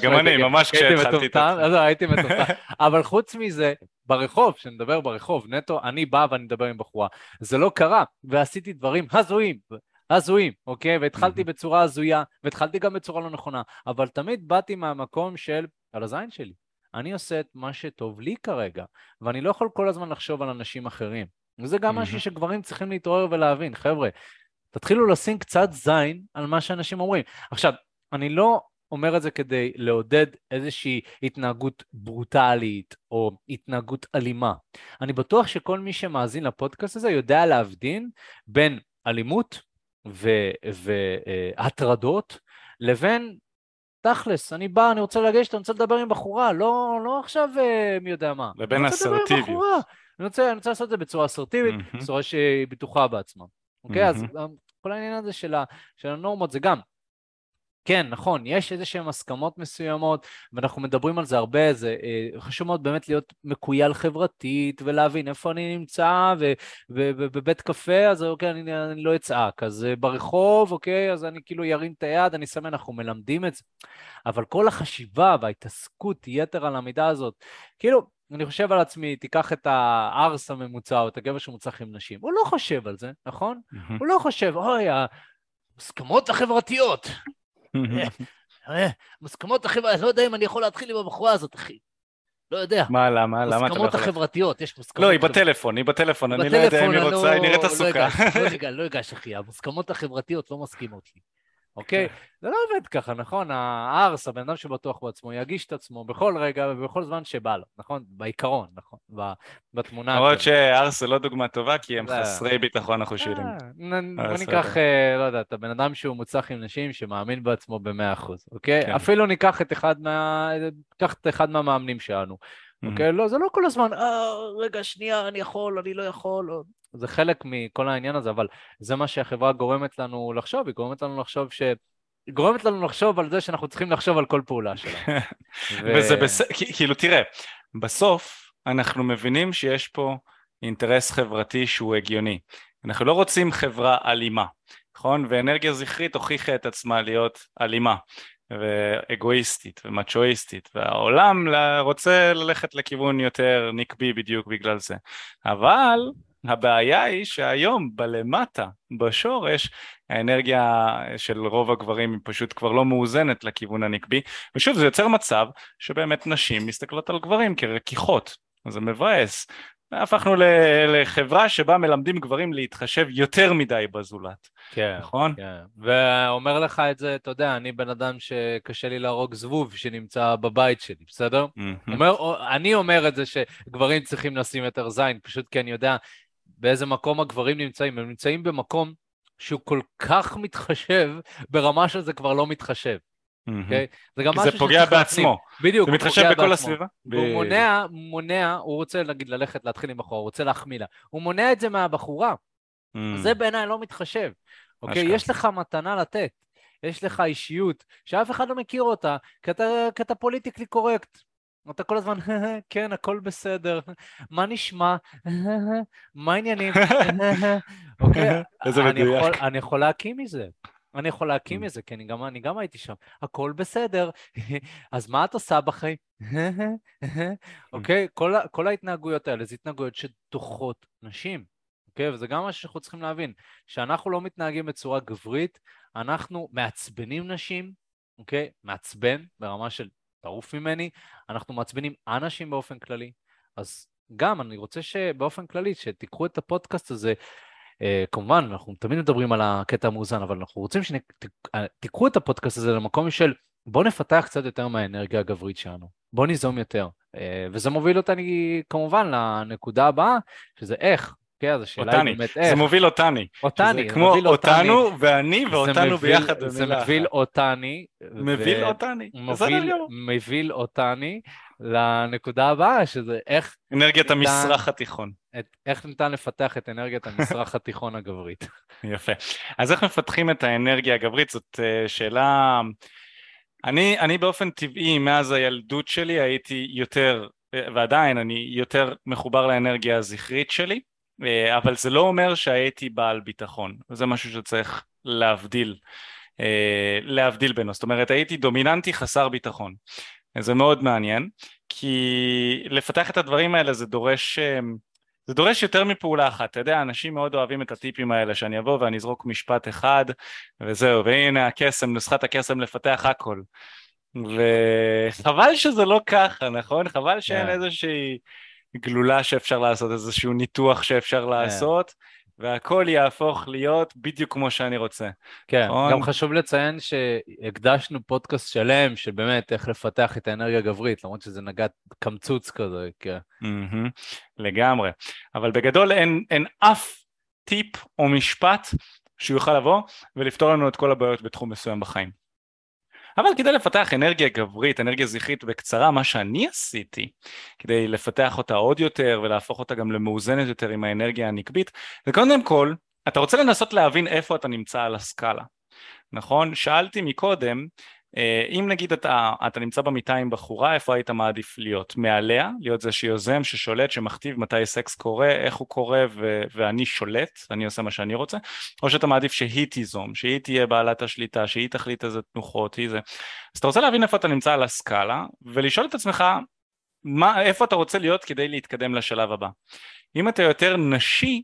גם אני, ממש כשהתחלתי את זה. לא, הייתי מטומטם. [LAUGHS] אבל חוץ מזה, ברחוב, כשנדבר ברחוב, נטו, אני בא ואני מדבר עם בחורה. זה לא קרה, ועשיתי דברים הזויים, הזויים, אוקיי? והתחלתי בצורה הזויה, והתחלתי גם בצורה לא נכונה, אבל תמיד באתי מהמקום של, על הזין שלי. אני עושה את מה שטוב לי כרגע, ואני לא יכול כל הזמן לחשוב על אנשים אחרים. וזה גם משהו שגברים צריכים להתעורר ולהבין. חבר'ה, תתחילו לשים קצת זין על מה שאנשים אומרים. עכשיו, אני לא אומר את זה כדי לעודד איזושהי התנהגות ברוטלית או התנהגות אלימה. אני בטוח שכל מי שמאזין לפודקאסט הזה יודע להבדין בין אלימות והטרדות לבין תכלס, אני בא, אני רוצה לגשת, אני רוצה לדבר עם בחורה, לא, לא עכשיו אה, מי יודע מה. לבין אסרטיביות. אני רוצה, אני רוצה לעשות את זה בצורה אסרטיבית, mm-hmm. בצורה שהיא בטוחה בעצמה. אוקיי? Mm-hmm. אז כל העניין הזה של, ה, של הנורמות זה גם, כן, נכון, יש איזה שהן הסכמות מסוימות, ואנחנו מדברים על זה הרבה, זה אה, חשוב מאוד באמת להיות מקוייל חברתית, ולהבין איפה אני נמצא, ובבית קפה, אז אוקיי, אני, אני לא אצעק, אז אה, ברחוב, אוקיי, אז אני כאילו ירים את היד, אני שם, אנחנו מלמדים את זה. אבל כל החשיבה וההתעסקות יתר על המידה הזאת, כאילו, אני חושב על עצמי, תיקח את הארס הממוצע או את הגבר שמוצח עם נשים, הוא לא חושב על זה, נכון? Mm-hmm. הוא לא חושב, אוי, המוסכמות החברתיות. [LAUGHS] מוסכמות החברתיות, לא יודע אם אני יכול להתחיל עם הבחורה הזאת, אחי. לא יודע. מה, למה? למה אתה לא יכול? מוסכמות החברתיות, יש מוסכמות... לא, היא בטלפון, היא בטלפון, אני לא יודע אם היא רוצה, היא נראית לא עסוקה. לא [LAUGHS] אגש, אחי, המוסכמות החברתיות לא מסכימות לי. אוקיי? כן. זה לא עובד ככה, נכון? הארס, הבן אדם שבטוח בעצמו, יגיש את עצמו בכל רגע ובכל זמן שבא לו, נכון? בעיקרון, נכון? בתמונה. למרות שארס זה לא דוגמה טובה, כי הם חסרי ביטחון החושבים. אה, בוא ניקח, אה, לא יודע, את הבן אדם שהוא מוצלח עם נשים, שמאמין בעצמו במאה אחוז, אוקיי? כן. אפילו ניקח את אחד מה... ניקח את אחד מהמאמנים שלנו. אוקיי? לא, זה לא כל הזמן, אה, רגע, שנייה, אני יכול, אני לא יכול. זה חלק מכל העניין הזה, אבל זה מה שהחברה גורמת לנו לחשוב, היא גורמת לנו לחשוב ש... היא גורמת לנו לחשוב על זה שאנחנו צריכים לחשוב על כל פעולה שלנו. [LAUGHS] ו... וזה בסדר, כאילו תראה, בסוף אנחנו מבינים שיש פה אינטרס חברתי שהוא הגיוני. אנחנו לא רוצים חברה אלימה, נכון? ואנרגיה זכרית הוכיחה את עצמה להיות אלימה. ואגואיסטית ומצ'ואיסטית והעולם רוצה ללכת לכיוון יותר נקבי בדיוק בגלל זה אבל הבעיה היא שהיום בלמטה, בשורש, האנרגיה של רוב הגברים היא פשוט כבר לא מאוזנת לכיוון הנקבי, ושוב זה יוצר מצב שבאמת נשים מסתכלות על גברים כרכיכות, אז זה מבאס. הפכנו לחברה שבה מלמדים גברים להתחשב יותר מדי בזולת, כן, נכון? כן, ואומר לך את זה, אתה יודע, אני בן אדם שקשה לי להרוג זבוב שנמצא בבית שלי, בסדר? Mm-hmm. אומר, אני אומר את זה שגברים צריכים לשים יותר זין, פשוט כי אני יודע באיזה מקום הגברים נמצאים. הם נמצאים במקום שהוא כל כך מתחשב, ברמה שזה כבר לא מתחשב. אוקיי? זה גם משהו להפנים. זה פוגע בעצמו. בדיוק, זה מתחשב בכל בעצמו. הסביבה. והוא מונע, מונע, הוא רוצה נגיד ללכת להתחיל עם בחורה, הוא רוצה להחמיא לה. הוא מונע את זה מהבחורה. זה בעיניי לא מתחשב. אוקיי? יש לך מתנה לתת. יש לך אישיות שאף אחד לא מכיר אותה, כי אתה, כי אתה פוליטיקלי קורקט. אתה כל הזמן, כן, הכל בסדר, מה נשמע? מה העניינים? אוקיי, [LAUGHS] איזה מדויק. אני יכול להקים מזה. אני יכול להקים מזה, כי אני גם, אני גם הייתי שם. הכל בסדר, [LAUGHS] אז מה את עושה בחיים? אוקיי? כל, כל ההתנהגויות האלה זה התנהגויות שדוחות נשים. אוקיי? וזה גם מה שאנחנו צריכים להבין, שאנחנו לא מתנהגים בצורה גברית, אנחנו מעצבנים נשים, אוקיי? מעצבן ברמה של תעוף ממני, אנחנו מעצבנים אנשים באופן כללי, אז גם אני רוצה שבאופן כללי, שתיקחו את הפודקאסט הזה, uh, כמובן, אנחנו תמיד מדברים על הקטע המאוזן, אבל אנחנו רוצים שתיקחו את הפודקאסט הזה למקום של בואו נפתח קצת יותר מהאנרגיה הגברית שלנו, בואו ניזום יותר. Uh, וזה מוביל אותי כמובן לנקודה הבאה, שזה איך, כן, אז השאלה היא באמת איך. זה מוביל אותני. אותני, זה כמו אותנו ואני ואותנו ביחד במילה זה מוביל אותני. מוביל אותני. מוביל אותני לנקודה הבאה, שזה איך... אנרגיית המזרח התיכון. איך ניתן לפתח את אנרגיית המזרח התיכון הגברית. [LAUGHS] יפה. אז איך מפתחים את האנרגיה הגברית? זאת אה, שאלה... אני, אני באופן טבעי, מאז הילדות שלי הייתי יותר, ועדיין אני יותר מחובר לאנרגיה הזכרית שלי. אה, אבל זה לא אומר שהייתי בעל ביטחון, זה משהו שצריך להבדיל, אה, להבדיל בינו, זאת אומרת הייתי דומיננטי חסר ביטחון, זה מאוד מעניין, כי לפתח את הדברים האלה זה דורש, אה, זה דורש יותר מפעולה אחת, אתה יודע, אנשים מאוד אוהבים את הטיפים האלה, שאני אבוא ואני אזרוק משפט אחד וזהו, והנה הקסם, נוסחת הקסם לפתח הכל. וחבל שזה לא ככה, נכון? חבל שאין כן. איזושהי גלולה שאפשר לעשות, איזשהו ניתוח שאפשר לעשות, והכל יהפוך להיות בדיוק כמו שאני רוצה. כן, נכון. גם חשוב לציין שהקדשנו פודקאסט שלם של באמת איך לפתח את האנרגיה הגברית, למרות שזה נגע קמצוץ כזה, כן. מהמם, לגמרי. אבל בגדול אין, אין אף טיפ או משפט שהוא יוכל לבוא ולפתור לנו את כל הבעיות בתחום מסוים בחיים. אבל כדי לפתח אנרגיה גברית, אנרגיה זכרית בקצרה, מה שאני עשיתי כדי לפתח אותה עוד יותר ולהפוך אותה גם למאוזנת יותר עם האנרגיה הנקבית, זה קודם כל, אתה רוצה לנסות להבין איפה אתה נמצא על הסקאלה, נכון? שאלתי מקודם, אם נגיד אתה, אתה נמצא במיטה עם בחורה, איפה היית מעדיף להיות? מעליה? להיות זה שיוזם, ששולט, שמכתיב מתי סקס קורה, איך הוא קורה ו- ואני שולט, אני עושה מה שאני רוצה, או שאתה מעדיף שהיא תיזום, שהיא תהיה בעלת השליטה, שהיא תחליט איזה תנוחות, היא זה. אז אתה רוצה להבין איפה אתה נמצא על הסקאלה, ולשאול את עצמך מה, איפה אתה רוצה להיות כדי להתקדם לשלב הבא. אם אתה יותר נשי,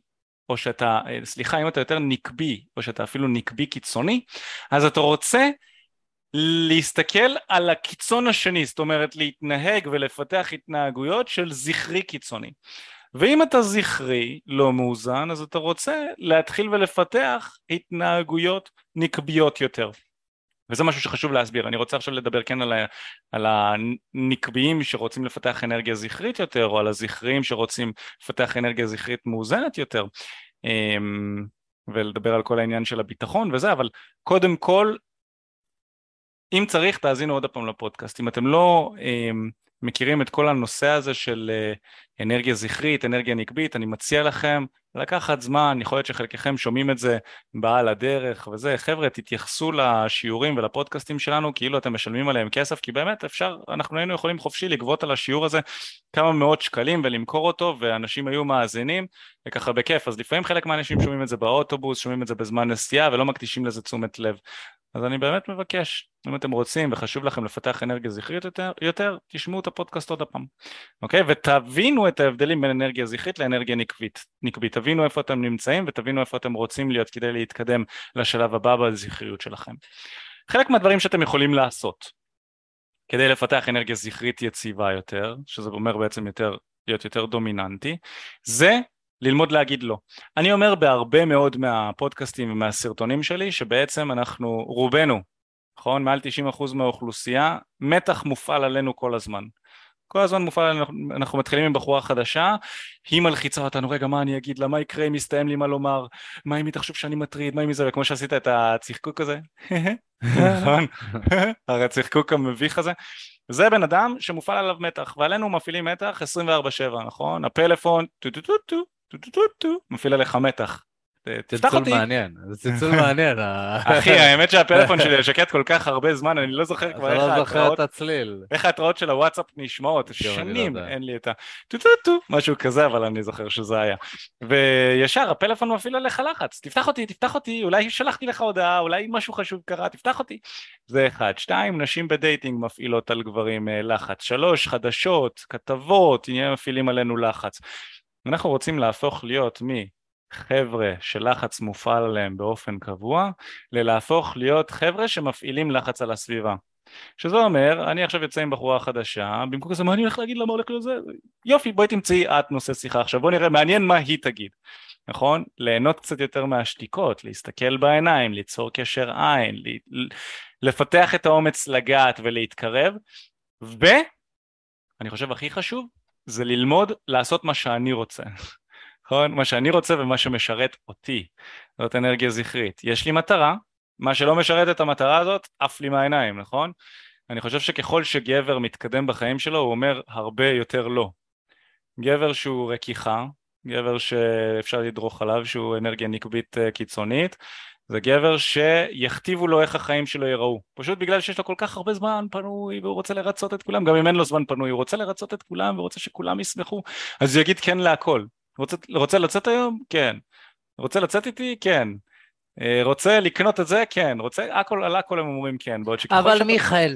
או שאתה, אה, סליחה, אם אתה יותר נקבי, או שאתה אפילו נקבי קיצוני, אז אתה רוצה להסתכל על הקיצון השני, זאת אומרת להתנהג ולפתח התנהגויות של זכרי קיצוני. ואם אתה זכרי לא מאוזן, אז אתה רוצה להתחיל ולפתח התנהגויות נקביות יותר. וזה משהו שחשוב להסביר, אני רוצה עכשיו לדבר כן על, ה, על הנקביים שרוצים לפתח אנרגיה זכרית יותר, או על הזכריים שרוצים לפתח אנרגיה זכרית מאוזנת יותר, אמ, ולדבר על כל העניין של הביטחון וזה, אבל קודם כל אם צריך תאזינו עוד פעם לפודקאסט, אם אתם לא אה, מכירים את כל הנושא הזה של אה, אנרגיה זכרית, אנרגיה נקבית, אני מציע לכם לקחת זמן, יכול להיות שחלקכם שומעים את זה בעל הדרך וזה, חבר'ה תתייחסו לשיעורים ולפודקאסטים שלנו כאילו אתם משלמים עליהם כסף, כי באמת אפשר, אנחנו היינו יכולים חופשי לגבות על השיעור הזה כמה מאות שקלים ולמכור אותו ואנשים היו מאזינים וככה בכיף, אז לפעמים חלק מהאנשים שומעים את זה באוטובוס, שומעים את זה בזמן נסיעה ולא מקדישים לזה תשומת לב. אז אני באמת מבקש, אם אתם רוצים וחשוב לכם לפתח אנרגיה זכרית יותר, יותר תשמעו את הפודקאסט עוד הפעם, אוקיי? ותבינו את ההבדלים בין אנרגיה זכרית לאנרגיה נקבית. נקבית. תבינו איפה אתם נמצאים ותבינו איפה אתם רוצים להיות כדי להתקדם לשלב הבא בזכריות שלכם. חלק מהדברים שאתם יכולים לעשות כדי לפתח אנרגיה זכרית יציבה יותר, שזה אומר בעצם יותר, להיות יותר דומיננטי, זה ללמוד להגיד לא. אני אומר בהרבה מאוד מהפודקאסטים ומהסרטונים שלי שבעצם אנחנו רובנו, נכון? מעל 90% מהאוכלוסייה, מתח מופעל עלינו כל הזמן. כל הזמן מופעל, אנחנו, אנחנו מתחילים עם בחורה חדשה, היא מלחיצה אותנו, רגע, מה אני אגיד לה, מה יקרה אם יסתיים לי מה לומר, מה אם היא תחשוב שאני מטריד, מה אם היא זה, וכמו שעשית את הצחקוק הזה, נכון, [LAUGHS] הרי הצחקוק המביך הזה, זה בן אדם שמופעל עליו מתח, ועלינו מפעילים מתח 24-7, נכון? הפלאפון, טו טו טו טו, טו טו טו טו, מפעיל עליך מתח. תפתח אותי. [LAUGHS] צלצול מעניין, זה צלצול מעניין. אחי, האמת שהפלאפון שלי שקט כל כך הרבה זמן, אני לא זוכר כבר איך אתה לא זוכר ההתראות, את הצליל. איך ההתראות של הוואטסאפ נשמעות, לא שנים. אין לי את ה... טו טו טו, משהו כזה, אבל אני זוכר שזה היה. וישר הפלאפון מפעיל עליך לחץ, תפתח אותי, תפתח אותי, אולי שלחתי לך הודעה, אולי משהו חשוב קרה, תפתח אותי. זה אחד. שתיים, נשים בדייטינג מפעילות על גברים אה, לחץ. שלוש, חדשות, כתבות, עניינים מפעילים עלינו לחץ. אנחנו רוצים להפוך להיות מחבר'ה שלחץ מופעל עליהם באופן קבוע, ללהפוך להיות חבר'ה שמפעילים לחץ על הסביבה. שזה אומר, אני עכשיו יוצא עם בחורה חדשה, במקום כזה, מה אני הולך להגיד, למה הולך להיות זה? יופי, בואי תמצאי את נושא שיחה עכשיו, בואי נראה, מעניין מה היא תגיד, נכון? ליהנות קצת יותר מהשתיקות, להסתכל בעיניים, ליצור קשר עין, ל- לפתח את האומץ לגעת ולהתקרב, ואני חושב הכי חשוב, זה ללמוד לעשות מה שאני רוצה. נכון? מה שאני רוצה ומה שמשרת אותי. זאת אנרגיה זכרית. יש לי מטרה, מה שלא משרת את המטרה הזאת, עף לי מהעיניים, נכון? אני חושב שככל שגבר מתקדם בחיים שלו, הוא אומר הרבה יותר לא. גבר שהוא רכיכה, גבר שאפשר לדרוך עליו, שהוא אנרגיה נקבית אה, קיצונית, זה גבר שיכתיבו לו איך החיים שלו ייראו. פשוט בגלל שיש לו כל כך הרבה זמן פנוי והוא רוצה לרצות את כולם, גם אם אין לו זמן פנוי, הוא רוצה לרצות את כולם ורוצה שכולם ישמחו, אז הוא יגיד כן להכל. רוצה, רוצה לצאת היום? כן. רוצה לצאת איתי? כן. אה, רוצה לקנות את זה? כן. רוצה, הכל, על הכל הם אומרים כן, בעוד שככל אבל שאתה- מיכאל,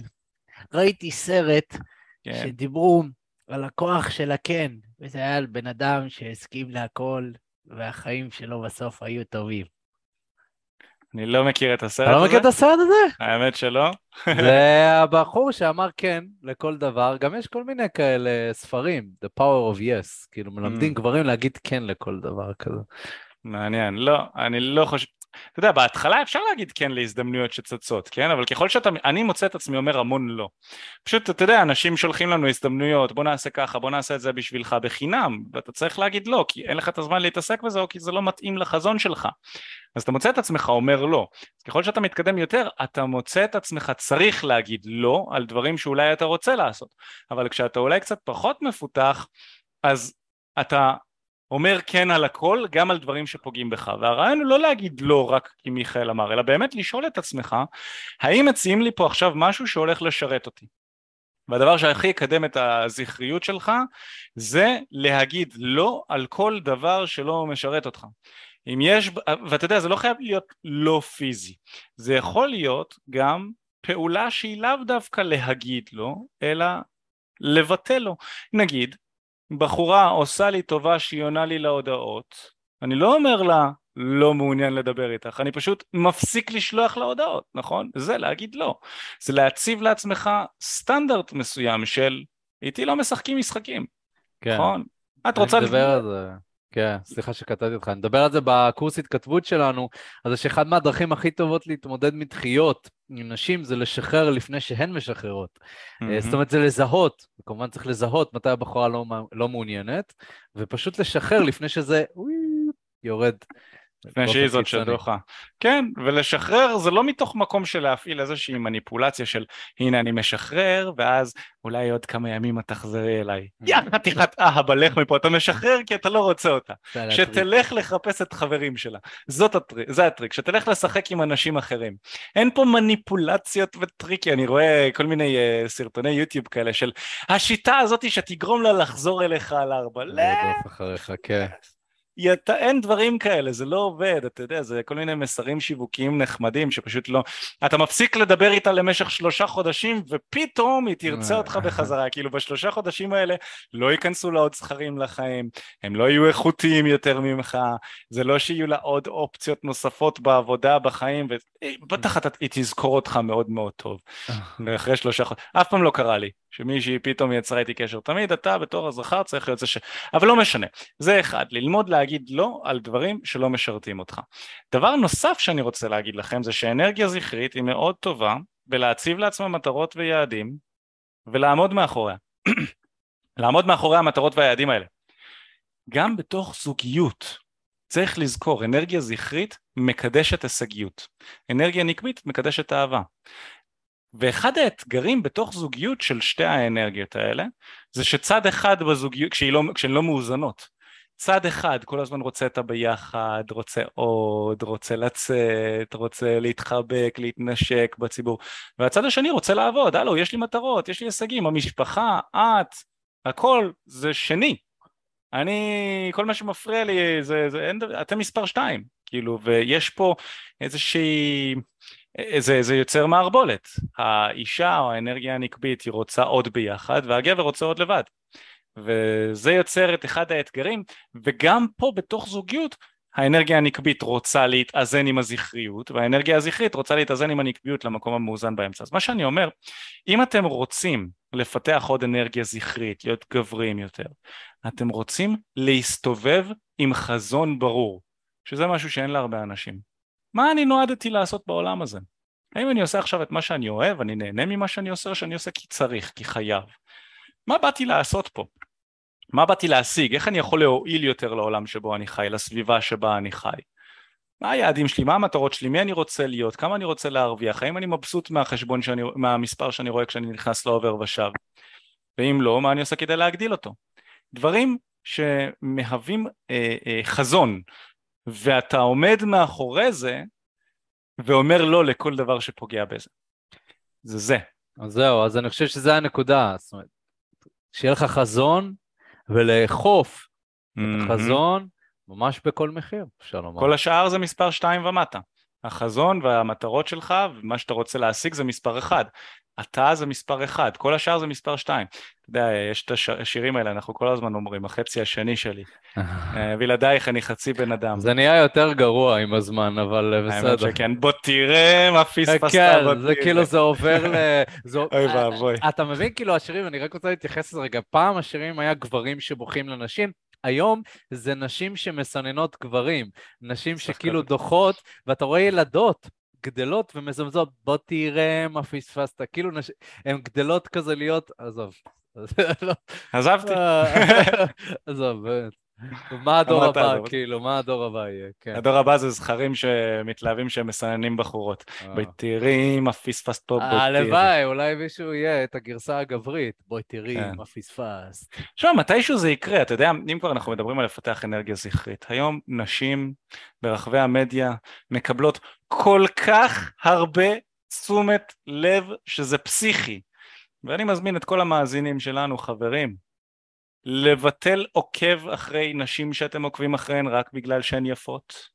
ראיתי סרט כן. שדיברו על הכוח של הכן, וזה היה על בן אדם שהסכים להכל, והחיים שלו בסוף היו טובים. אני לא מכיר את הסרט אתה לא הזה. מכיר את הסרט הזה? האמת שלא. זה [LAUGHS] הבחור שאמר כן לכל דבר, גם יש כל מיני כאלה ספרים, The Power of Yes, כאילו מלמדים Mm. גברים להגיד כן לכל דבר כזה. מעניין. לא, אני לא חושב... אתה יודע, בהתחלה אפשר להגיד כן להזדמנויות שצצות, כן? אבל ככל שאתה... אני מוצא את עצמי אומר המון לא. פשוט, אתה יודע, אנשים שולחים לנו הזדמנויות, בוא נעשה ככה, בוא נעשה את זה בשבילך בחינם, ואתה צריך להגיד לא, כי אין לך את הזמן להתעסק בזה, או כי זה לא מתאים לחזון שלך. אז אתה מוצא את עצמך אומר לא. אז ככל שאתה מתקדם יותר, אתה מוצא את עצמך צריך להגיד לא על דברים שאולי אתה רוצה לעשות. אבל כשאתה אולי קצת פחות מפותח, אז אתה אומר כן על הכל, גם על דברים שפוגעים בך. והרעיון הוא לא להגיד לא רק כי מיכאל אמר, אלא באמת לשאול את עצמך, האם מציעים לי פה עכשיו משהו שהולך לשרת אותי? והדבר שהכי יקדם את הזכריות שלך, זה להגיד לא על כל דבר שלא משרת אותך. אם יש, ואתה יודע, זה לא חייב להיות לא פיזי, זה יכול להיות גם פעולה שהיא לאו דווקא להגיד לא, אלא לבטל לו. נגיד, בחורה עושה לי טובה שהיא עונה לי להודעות, אני לא אומר לה לא מעוניין לדבר איתך, אני פשוט מפסיק לשלוח לה הודעות, נכון? זה להגיד לא. זה להציב לעצמך סטנדרט מסוים של איתי לא משחקים משחקים, כן. נכון? את רוצה... מדבר על זה. כן, סליחה שקטעתי אותך. אני מדבר על זה בקורס התכתבות שלנו, זה שאחד מהדרכים הכי טובות להתמודד מדחיות עם נשים זה לשחרר לפני שהן משחררות. מהמם. זאת אומרת, זה לזהות, וכמובן צריך לזהות מתי הבחורה לא, לא מעוניינת, ופשוט לשחרר לפני שזה יורד. לפני שהיא זאת. שדוחה. כן, ולשחרר זה לא מתוך מקום של להפעיל איזושהי מניפולציה של הנה אני משחרר, ואז אולי עוד כמה ימים את תחזרי אליי. יא חתיכת אהבה, לך מפה, אתה משחרר כי אתה לא רוצה אותה. שתלך לחפש את חברים שלה. זאת הטריק, זה הטריק, שתלך לשחק עם אנשים אחרים. אין פה מניפולציות וטריקי, אני רואה כל מיני uh, סרטוני יוטיוב כאלה של השיטה הזאת שתגרום לה לחזור אליך על ארבע. לא, לרדוף אחריך, כן. ית- אין דברים כאלה, זה לא עובד, אתה יודע, זה כל מיני מסרים שיווקיים נחמדים שפשוט לא... אתה מפסיק לדבר איתה למשך שלושה חודשים ופתאום היא תרצה אותך בחזרה, כאילו בשלושה חודשים האלה לא ייכנסו לה עוד זכרים לחיים, הם לא יהיו איכותיים יותר ממך, זה לא שיהיו לה עוד אופציות נוספות בעבודה, בחיים, ובטח אתה- היא תזכור אותך מאוד מאוד טוב. ואחרי שלושה חודשים, אף פעם לא קרה לי, שמישהי פתאום יצרה איתי קשר, תמיד אתה בתור הזכר צריך להיות זה ש... אבל לא משנה, זה אחד, ללמוד להגיד לא על דברים שלא משרתים אותך. דבר נוסף שאני רוצה להגיד לכם זה שאנרגיה זכרית היא מאוד טובה בלהציב לעצמה מטרות ויעדים ולעמוד מאחוריה. [CLEARS THROAT] לעמוד מאחורי המטרות והיעדים האלה. גם בתוך זוגיות, צריך לזכור, אנרגיה זכרית מקדשת הישגיות. אנרגיה נקבית מקדשת אהבה. ואחד האתגרים בתוך זוגיות של שתי האנרגיות האלה זה שצד אחד בזוגיות, כשהיא לא, כשהן לא מאוזנות, צד אחד כל הזמן רוצה את הביחד, רוצה עוד, רוצה לצאת, רוצה להתחבק, להתנשק בציבור, והצד השני רוצה לעבוד, הלו, יש לי מטרות, יש לי הישגים, המשפחה, את, הכל זה שני. אני, כל מה שמפריע לי זה, זה אין, אתם מספר שתיים, כאילו, ויש פה איזושהי, זה, זה יוצר מערבולת. האישה או האנרגיה הנקבית היא רוצה עוד ביחד, והגבר רוצה עוד לבד. וזה יוצר את אחד האתגרים, וגם פה בתוך זוגיות האנרגיה הנקבית רוצה להתאזן עם הזכריות, והאנרגיה הזכרית רוצה להתאזן עם הנקביות למקום המאוזן באמצע. אז מה שאני אומר, אם אתם רוצים לפתח עוד אנרגיה זכרית, להיות גבריים יותר, אתם רוצים להסתובב עם חזון ברור, שזה משהו שאין להרבה אנשים. מה אני נועדתי לעשות בעולם הזה? האם אני עושה עכשיו את מה שאני אוהב, אני נהנה ממה שאני עושה, או שאני עושה כי צריך, כי חייב? מה באתי לעשות פה? מה באתי להשיג? איך אני יכול להועיל יותר לעולם שבו אני חי, לסביבה שבה אני חי? מה היעדים שלי? מה המטרות שלי? מי אני רוצה להיות? כמה אני רוצה להרוויח? האם אני מבסוט מהחשבון שאני, מהמספר שאני רואה כשאני נכנס לעובר ושב? ואם לא, מה אני עושה כדי להגדיל אותו? דברים שמהווים אה, אה, חזון, ואתה עומד מאחורי זה ואומר לא לכל דבר שפוגע בזה. זה זה. אז זהו, אז אני חושב שזו הנקודה. זאת אומרת, שיהיה לך חזון ולאכוף את החזון ממש בכל מחיר, אפשר לומר. כל השאר זה מספר שתיים ומטה. החזון והמטרות שלך ומה שאתה רוצה להשיג זה מספר אחד. אתה זה מספר אחד, כל השאר זה מספר שתיים. אתה יודע, יש את השירים האלה, אנחנו כל הזמן אומרים, החצי השני שלי. [LAUGHS] אה, בלעדייך אני חצי בן אדם. זה נהיה יותר גרוע עם הזמן, אבל אה, בסדר. האמת שכן, בוא תראה מה פספסת. כן, זה כאילו זה עובר ל... [LAUGHS] אוי ואבוי. אתה מבין כאילו השירים, אני רק רוצה להתייחס לזה רגע, פעם השירים היה גברים שבוכים לנשים, היום זה נשים שמסננות גברים, נשים שכאילו דוחות, ואתה רואה ילדות גדלות ומזמזות, בוא תראה מה פספסת, כאילו נש... הן גדלות כזה להיות, עזוב. [LAUGHS] עזבתי. [LAUGHS] עזוב. מה הדור הבא, כאילו, מה הדור הבא יהיה, כן. הדור הבא זה זכרים שמתלהבים שהם מסננים בחורות. אה. בואי תראי מה פספסת פה, בואי תראי. הלוואי, אולי מישהו יהיה את הגרסה הגברית. בואי תראי כן. מה פספסת. עכשיו, מתישהו זה יקרה, אתה יודע, אם כבר אנחנו מדברים על לפתח אנרגיה זכרית, היום נשים ברחבי המדיה מקבלות כל כך הרבה תשומת לב שזה פסיכי. ואני מזמין את כל המאזינים שלנו, חברים, לבטל עוקב אחרי נשים שאתם עוקבים אחריהן רק בגלל שהן יפות.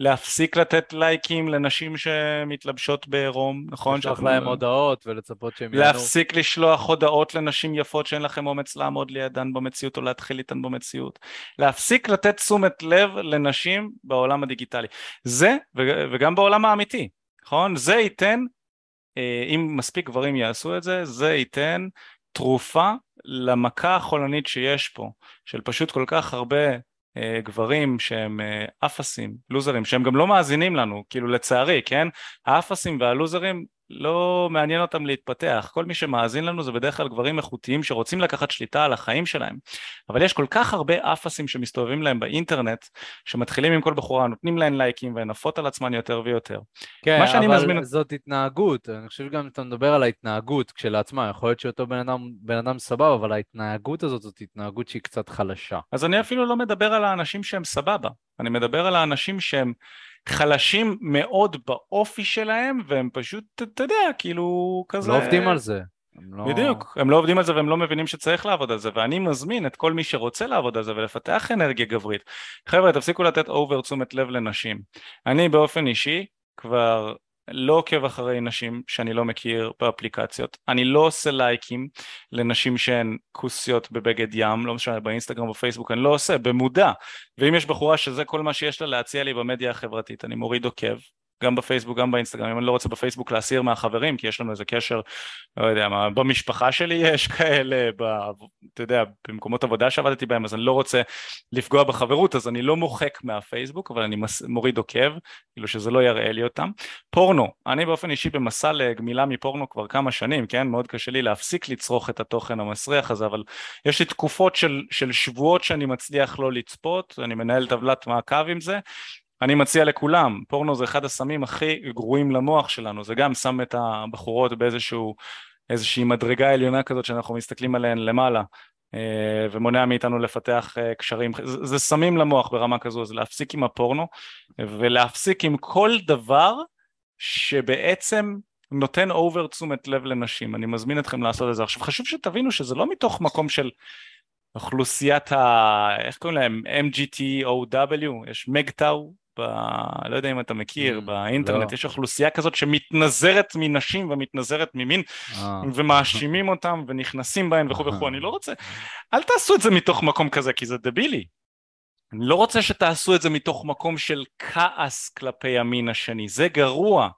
להפסיק לתת לייקים לנשים שמתלבשות בעירום, נכון? לשלוח להם הודעות ולצפות שהם יענו. להפסיק לשלוח הודעות לנשים יפות שאין לכם אומץ לעמוד לידן במציאות או להתחיל איתן במציאות. להפסיק לתת תשומת לב לנשים בעולם הדיגיטלי. זה, וגם בעולם האמיתי, נכון? זה ייתן, אה, אם מספיק גברים יעשו את זה, זה ייתן תרופה למכה החולנית שיש פה, של פשוט כל כך הרבה גברים שהם אה, אפסים, לוזרים, שהם גם לא מאזינים לנו, כאילו לצערי, כן? האפסים והלוזרים לא מעניין אותם להתפתח, כל מי שמאזין לנו זה בדרך כלל גברים איכותיים שרוצים לקחת שליטה על החיים שלהם, אבל יש כל כך הרבה אפסים שמסתובבים להם באינטרנט, שמתחילים עם כל בחורה, נותנים להן לייקים והן עפות על עצמן יותר ויותר. כן, אבל מזמין- זאת התנהגות, אני חושב גם אתה מדבר על ההתנהגות כשלעצמה, יכול להיות שאותו בן אדם, בן אדם סבבה, אבל ההתנהגות הזאת זאת התנהגות שהיא קצת חלשה. אז אני אפילו לא מדבר על האנשים שהם סבבה, אני מדבר על האנשים שהם חלשים מאוד באופי שלהם והם פשוט, אתה יודע, כאילו כזה... לא עובדים על זה. הם לא... בדיוק, הם לא עובדים על זה והם לא מבינים שצריך לעבוד על זה ואני מזמין את כל מי שרוצה לעבוד על זה ולפתח אנרגיה גברית. חבר'ה תפסיקו לתת אובר תשומת לב לנשים. אני באופן אישי כבר לא עוקב אחרי נשים שאני לא מכיר באפליקציות, אני לא עושה לייקים לנשים שהן כוסיות בבגד ים, לא משנה באינסטגרם או בפייסבוק, אני לא עושה, במודע, ואם יש בחורה שזה כל מה שיש לה להציע לי במדיה החברתית, אני מוריד עוקב, גם בפייסבוק, גם באינסטגרם, אם אני לא רוצה בפייסבוק להסיר מהחברים, כי יש לנו איזה קשר, לא יודע מה, במשפחה שלי יש כאלה, ב, אתה יודע, במקומות עבודה שעבדתי בהם, אז אני לא רוצה לפגוע בחברות, אז אני לא מוחק מהפייסבוק, אבל אני מס, מוריד עוקב, כאילו שזה לא יראה לי אותם. פורנו, אני באופן אישי במסע לגמילה מפורנו כבר כמה שנים, כן? מאוד קשה לי להפסיק לצרוך את התוכן המסריח הזה, אבל יש לי תקופות של, של שבועות שאני מצליח לא לצפות, אני מנהל טבלת מעקב עם זה, אני מציע לכולם, פורנו זה אחד הסמים הכי גרועים למוח שלנו, זה גם שם את הבחורות באיזשהו, איזושהי מדרגה עליונה כזאת שאנחנו מסתכלים עליהן למעלה אה, ומונע מאיתנו לפתח אה, קשרים, זה, זה סמים למוח ברמה כזו, אז להפסיק עם הפורנו ולהפסיק עם כל דבר שבעצם נותן אובר תשומת לב לנשים, אני מזמין אתכם לעשות את זה. עכשיו חשוב שתבינו שזה לא מתוך מקום של אוכלוסיית ה... איך קוראים להם? MGTOW, יש מגטאו, ב... לא יודע אם אתה מכיר, Mm, באינטרנט לא. יש אוכלוסייה כזאת שמתנזרת מנשים ומתנזרת ממין אה. ומאשימים אותם ונכנסים בהן וכו' וכו', אני לא רוצה, אל תעשו את זה מתוך מקום כזה כי זה דבילי. אני לא רוצה שתעשו את זה מתוך מקום של כעס כלפי המין השני, זה גרוע,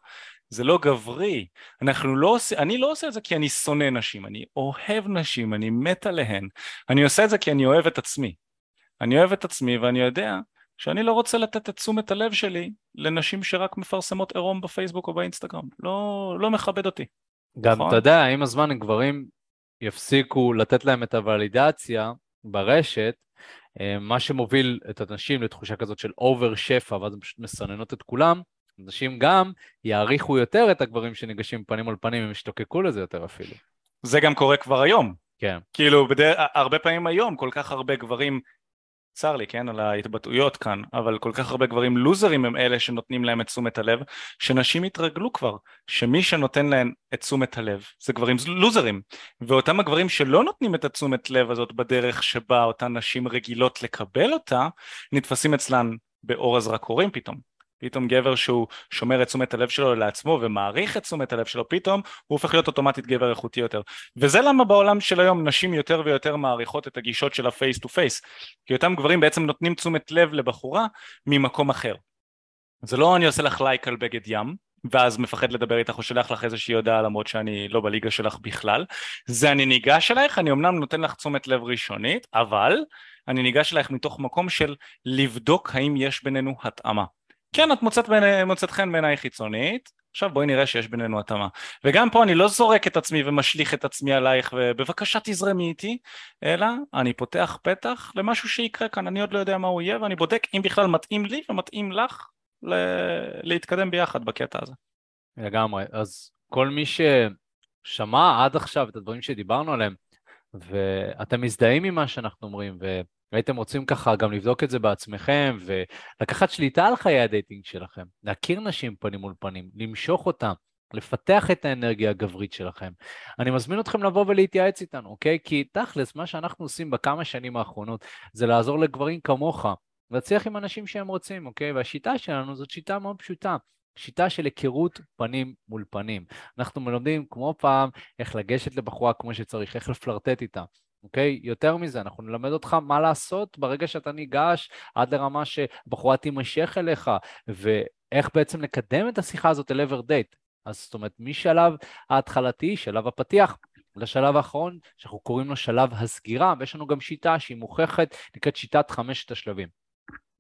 זה לא גברי. אנחנו לא עושה, אני לא עושה את זה כי אני שונא נשים, אני אוהב נשים, אני מת עליהן. אני עושה את זה כי אני אוהב את עצמי. אני אוהב את עצמי ואני יודע שאני לא רוצה לתת את תשומת הלב שלי לנשים שרק מפרסמות עירום בפייסבוק או באינסטגרם. לא, לא מכבד אותי. גם, נכון? אתה יודע, עם הזמן גברים יפסיקו לתת להם את הוולידציה ברשת, אה, מה שמוביל את הנשים לתחושה כזאת של אובר שפע, ואז הן פשוט מסננות את כולם, נשים גם יעריכו יותר את הגברים שניגשים פנים מול פנים, הם ישתוקקו לזה יותר אפילו. זה גם קורה כבר היום. כן. כאילו, בדרך, הרבה פעמים היום כל כך הרבה גברים, צר לי, כן, על ההתבטאויות כאן, אבל כל כך הרבה גברים לוזרים הם אלה שנותנים להם את תשומת הלב, שנשים התרגלו כבר, שמי שנותן להם את תשומת הלב זה גברים לוזרים, ואותם הגברים שלא נותנים את התשומת לב הזאת בדרך שבה אותן נשים רגילות לקבל אותה, נתפסים אצלן באור הזרקורים פתאום. פתאום גבר שהוא שומר את תשומת הלב שלו לעצמו ומעריך את תשומת הלב שלו, פתאום הוא הופך להיות אוטומטית גבר איכותי יותר. וזה למה בעולם של היום נשים יותר ויותר מעריכות את הגישות של ה face to face, כי אותם גברים בעצם נותנים תשומת לב לבחורה ממקום אחר. זה לא אני עושה לך לייק על בגד ים, ואז מפחד לדבר איתך או שולח לך איזושהי הודעה למרות שאני לא בליגה שלך בכלל, זה אני ניגש אלייך, אני אמנם נותן לך תשומת לב ראשונית, אבל אני ניגש אלייך מתוך מקום של לבדוק האם יש בינינו התאמה. כן, את מוצאת, בין, מוצאת חן בעיניי חיצונית, עכשיו בואי נראה שיש בינינו התאמה. וגם פה אני לא זורק את עצמי ומשליך את עצמי עלייך ובבקשה תזרמי איתי, אלא אני פותח פתח למשהו שיקרה כאן, אני עוד לא יודע מה הוא יהיה ואני בודק אם בכלל מתאים לי ומתאים לך להתקדם ביחד בקטע הזה. לגמרי, אז כל מי ששמע עד עכשיו את הדברים שדיברנו עליהם, ואתם מזדהים עם מה שאנחנו אומרים, והייתם רוצים ככה גם לבדוק את זה בעצמכם, ולקחת שליטה על חיי הדייטינג שלכם, להכיר נשים פנים מול פנים, למשוך אותם, לפתח את האנרגיה הגברית שלכם. אני מזמין אתכם לבוא ולהתייעץ איתנו, אוקיי? כי תכלס, מה שאנחנו עושים בכמה שנים האחרונות זה לעזור לגברים כמוך להצליח עם הנשים שהם רוצים, אוקיי? והשיטה שלנו זאת שיטה מאוד פשוטה. שיטה של היכרות פנים מול פנים. אנחנו מלמדים כמו פעם איך לגשת לבחורה כמו שצריך, איך לפלרטט איתה. אוקיי? יותר מזה, אנחנו נלמד אותך מה לעשות ברגע שאתה ניגש עד לרמה שבחורה תימשך אליך, ואיך בעצם לקדם את השיחה הזאת אל עבר דייט. אז זאת אומרת, משלב ההתחלתי, שלב הפתיח, לשלב האחרון, שאנחנו קוראים לו שלב הסגירה, ויש לנו גם שיטה שהיא מוכחת, נקראת שיטת חמשת השלבים.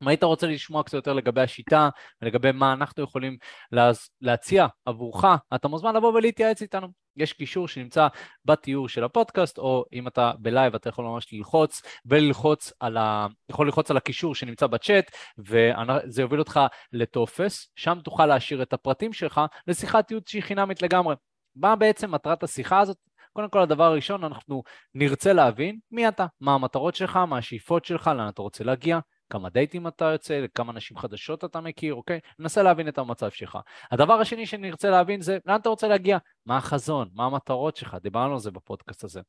אם היית רוצה לשמוע קצת יותר לגבי השיטה ולגבי מה אנחנו יכולים להציע עבורך, אתה מוזמן לבוא ולהתייעץ איתנו. יש קישור שנמצא בתיאור של הפודקאסט, או אם אתה בלייב אתה יכול ממש ללחוץ וללחוץ על ה... יכול ללחוץ על הקישור שנמצא בצ'אט, וזה יוביל אותך לטופס, שם תוכל להשאיר את הפרטים שלך לשיחת ייעוץ שהיא חינמית לגמרי. מה בעצם מטרת השיחה הזאת? קודם כל, הדבר הראשון, אנחנו נרצה להבין מי אתה, מה המטרות שלך, מה השאיפות שלך, לאן אתה רוצה להגיע, כמה דייטים אתה יוצא, כמה נשים חדשות אתה מכיר, אוקיי? ננסה להבין את המצב שלך. הדבר השני שנרצה להבין זה לאן אתה רוצה להגיע, מה החזון, מה המטרות שלך, דיברנו על זה בפודקאסט הזה.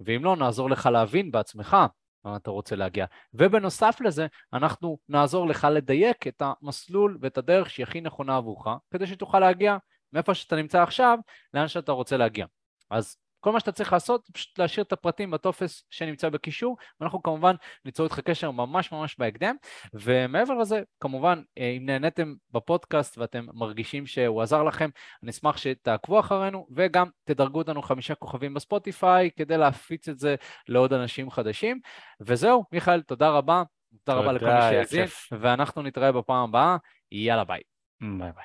ואם לא, נעזור לך להבין בעצמך לאן אתה רוצה להגיע. ובנוסף לזה, אנחנו נעזור לך לדייק את המסלול ואת הדרך שהיא הכי נכונה עבורך, כדי שתוכל להגיע מאיפה שאתה נמצא עכשיו, לאן שאתה רוצה להגיע. אז כל מה שאתה צריך לעשות זה פשוט להשאיר את הפרטים בטופס שנמצא בקישור, ואנחנו כמובן ניצור איתך קשר ממש ממש בהקדם. ומעבר לזה, כמובן, אה, אם נהניתם בפודקאסט ואתם מרגישים שהוא עזר לכם, אני אשמח שתעקבו אחרינו, וגם תדרגו אותנו חמישה כוכבים בספוטיפיי, כדי להפיץ את זה לעוד אנשים חדשים. וזהו, מיכאל, תודה רבה. תודה רבה לכל מי שיאזין, ואנחנו נתראה בפעם הבאה. יאללה ביי. ביי ביי.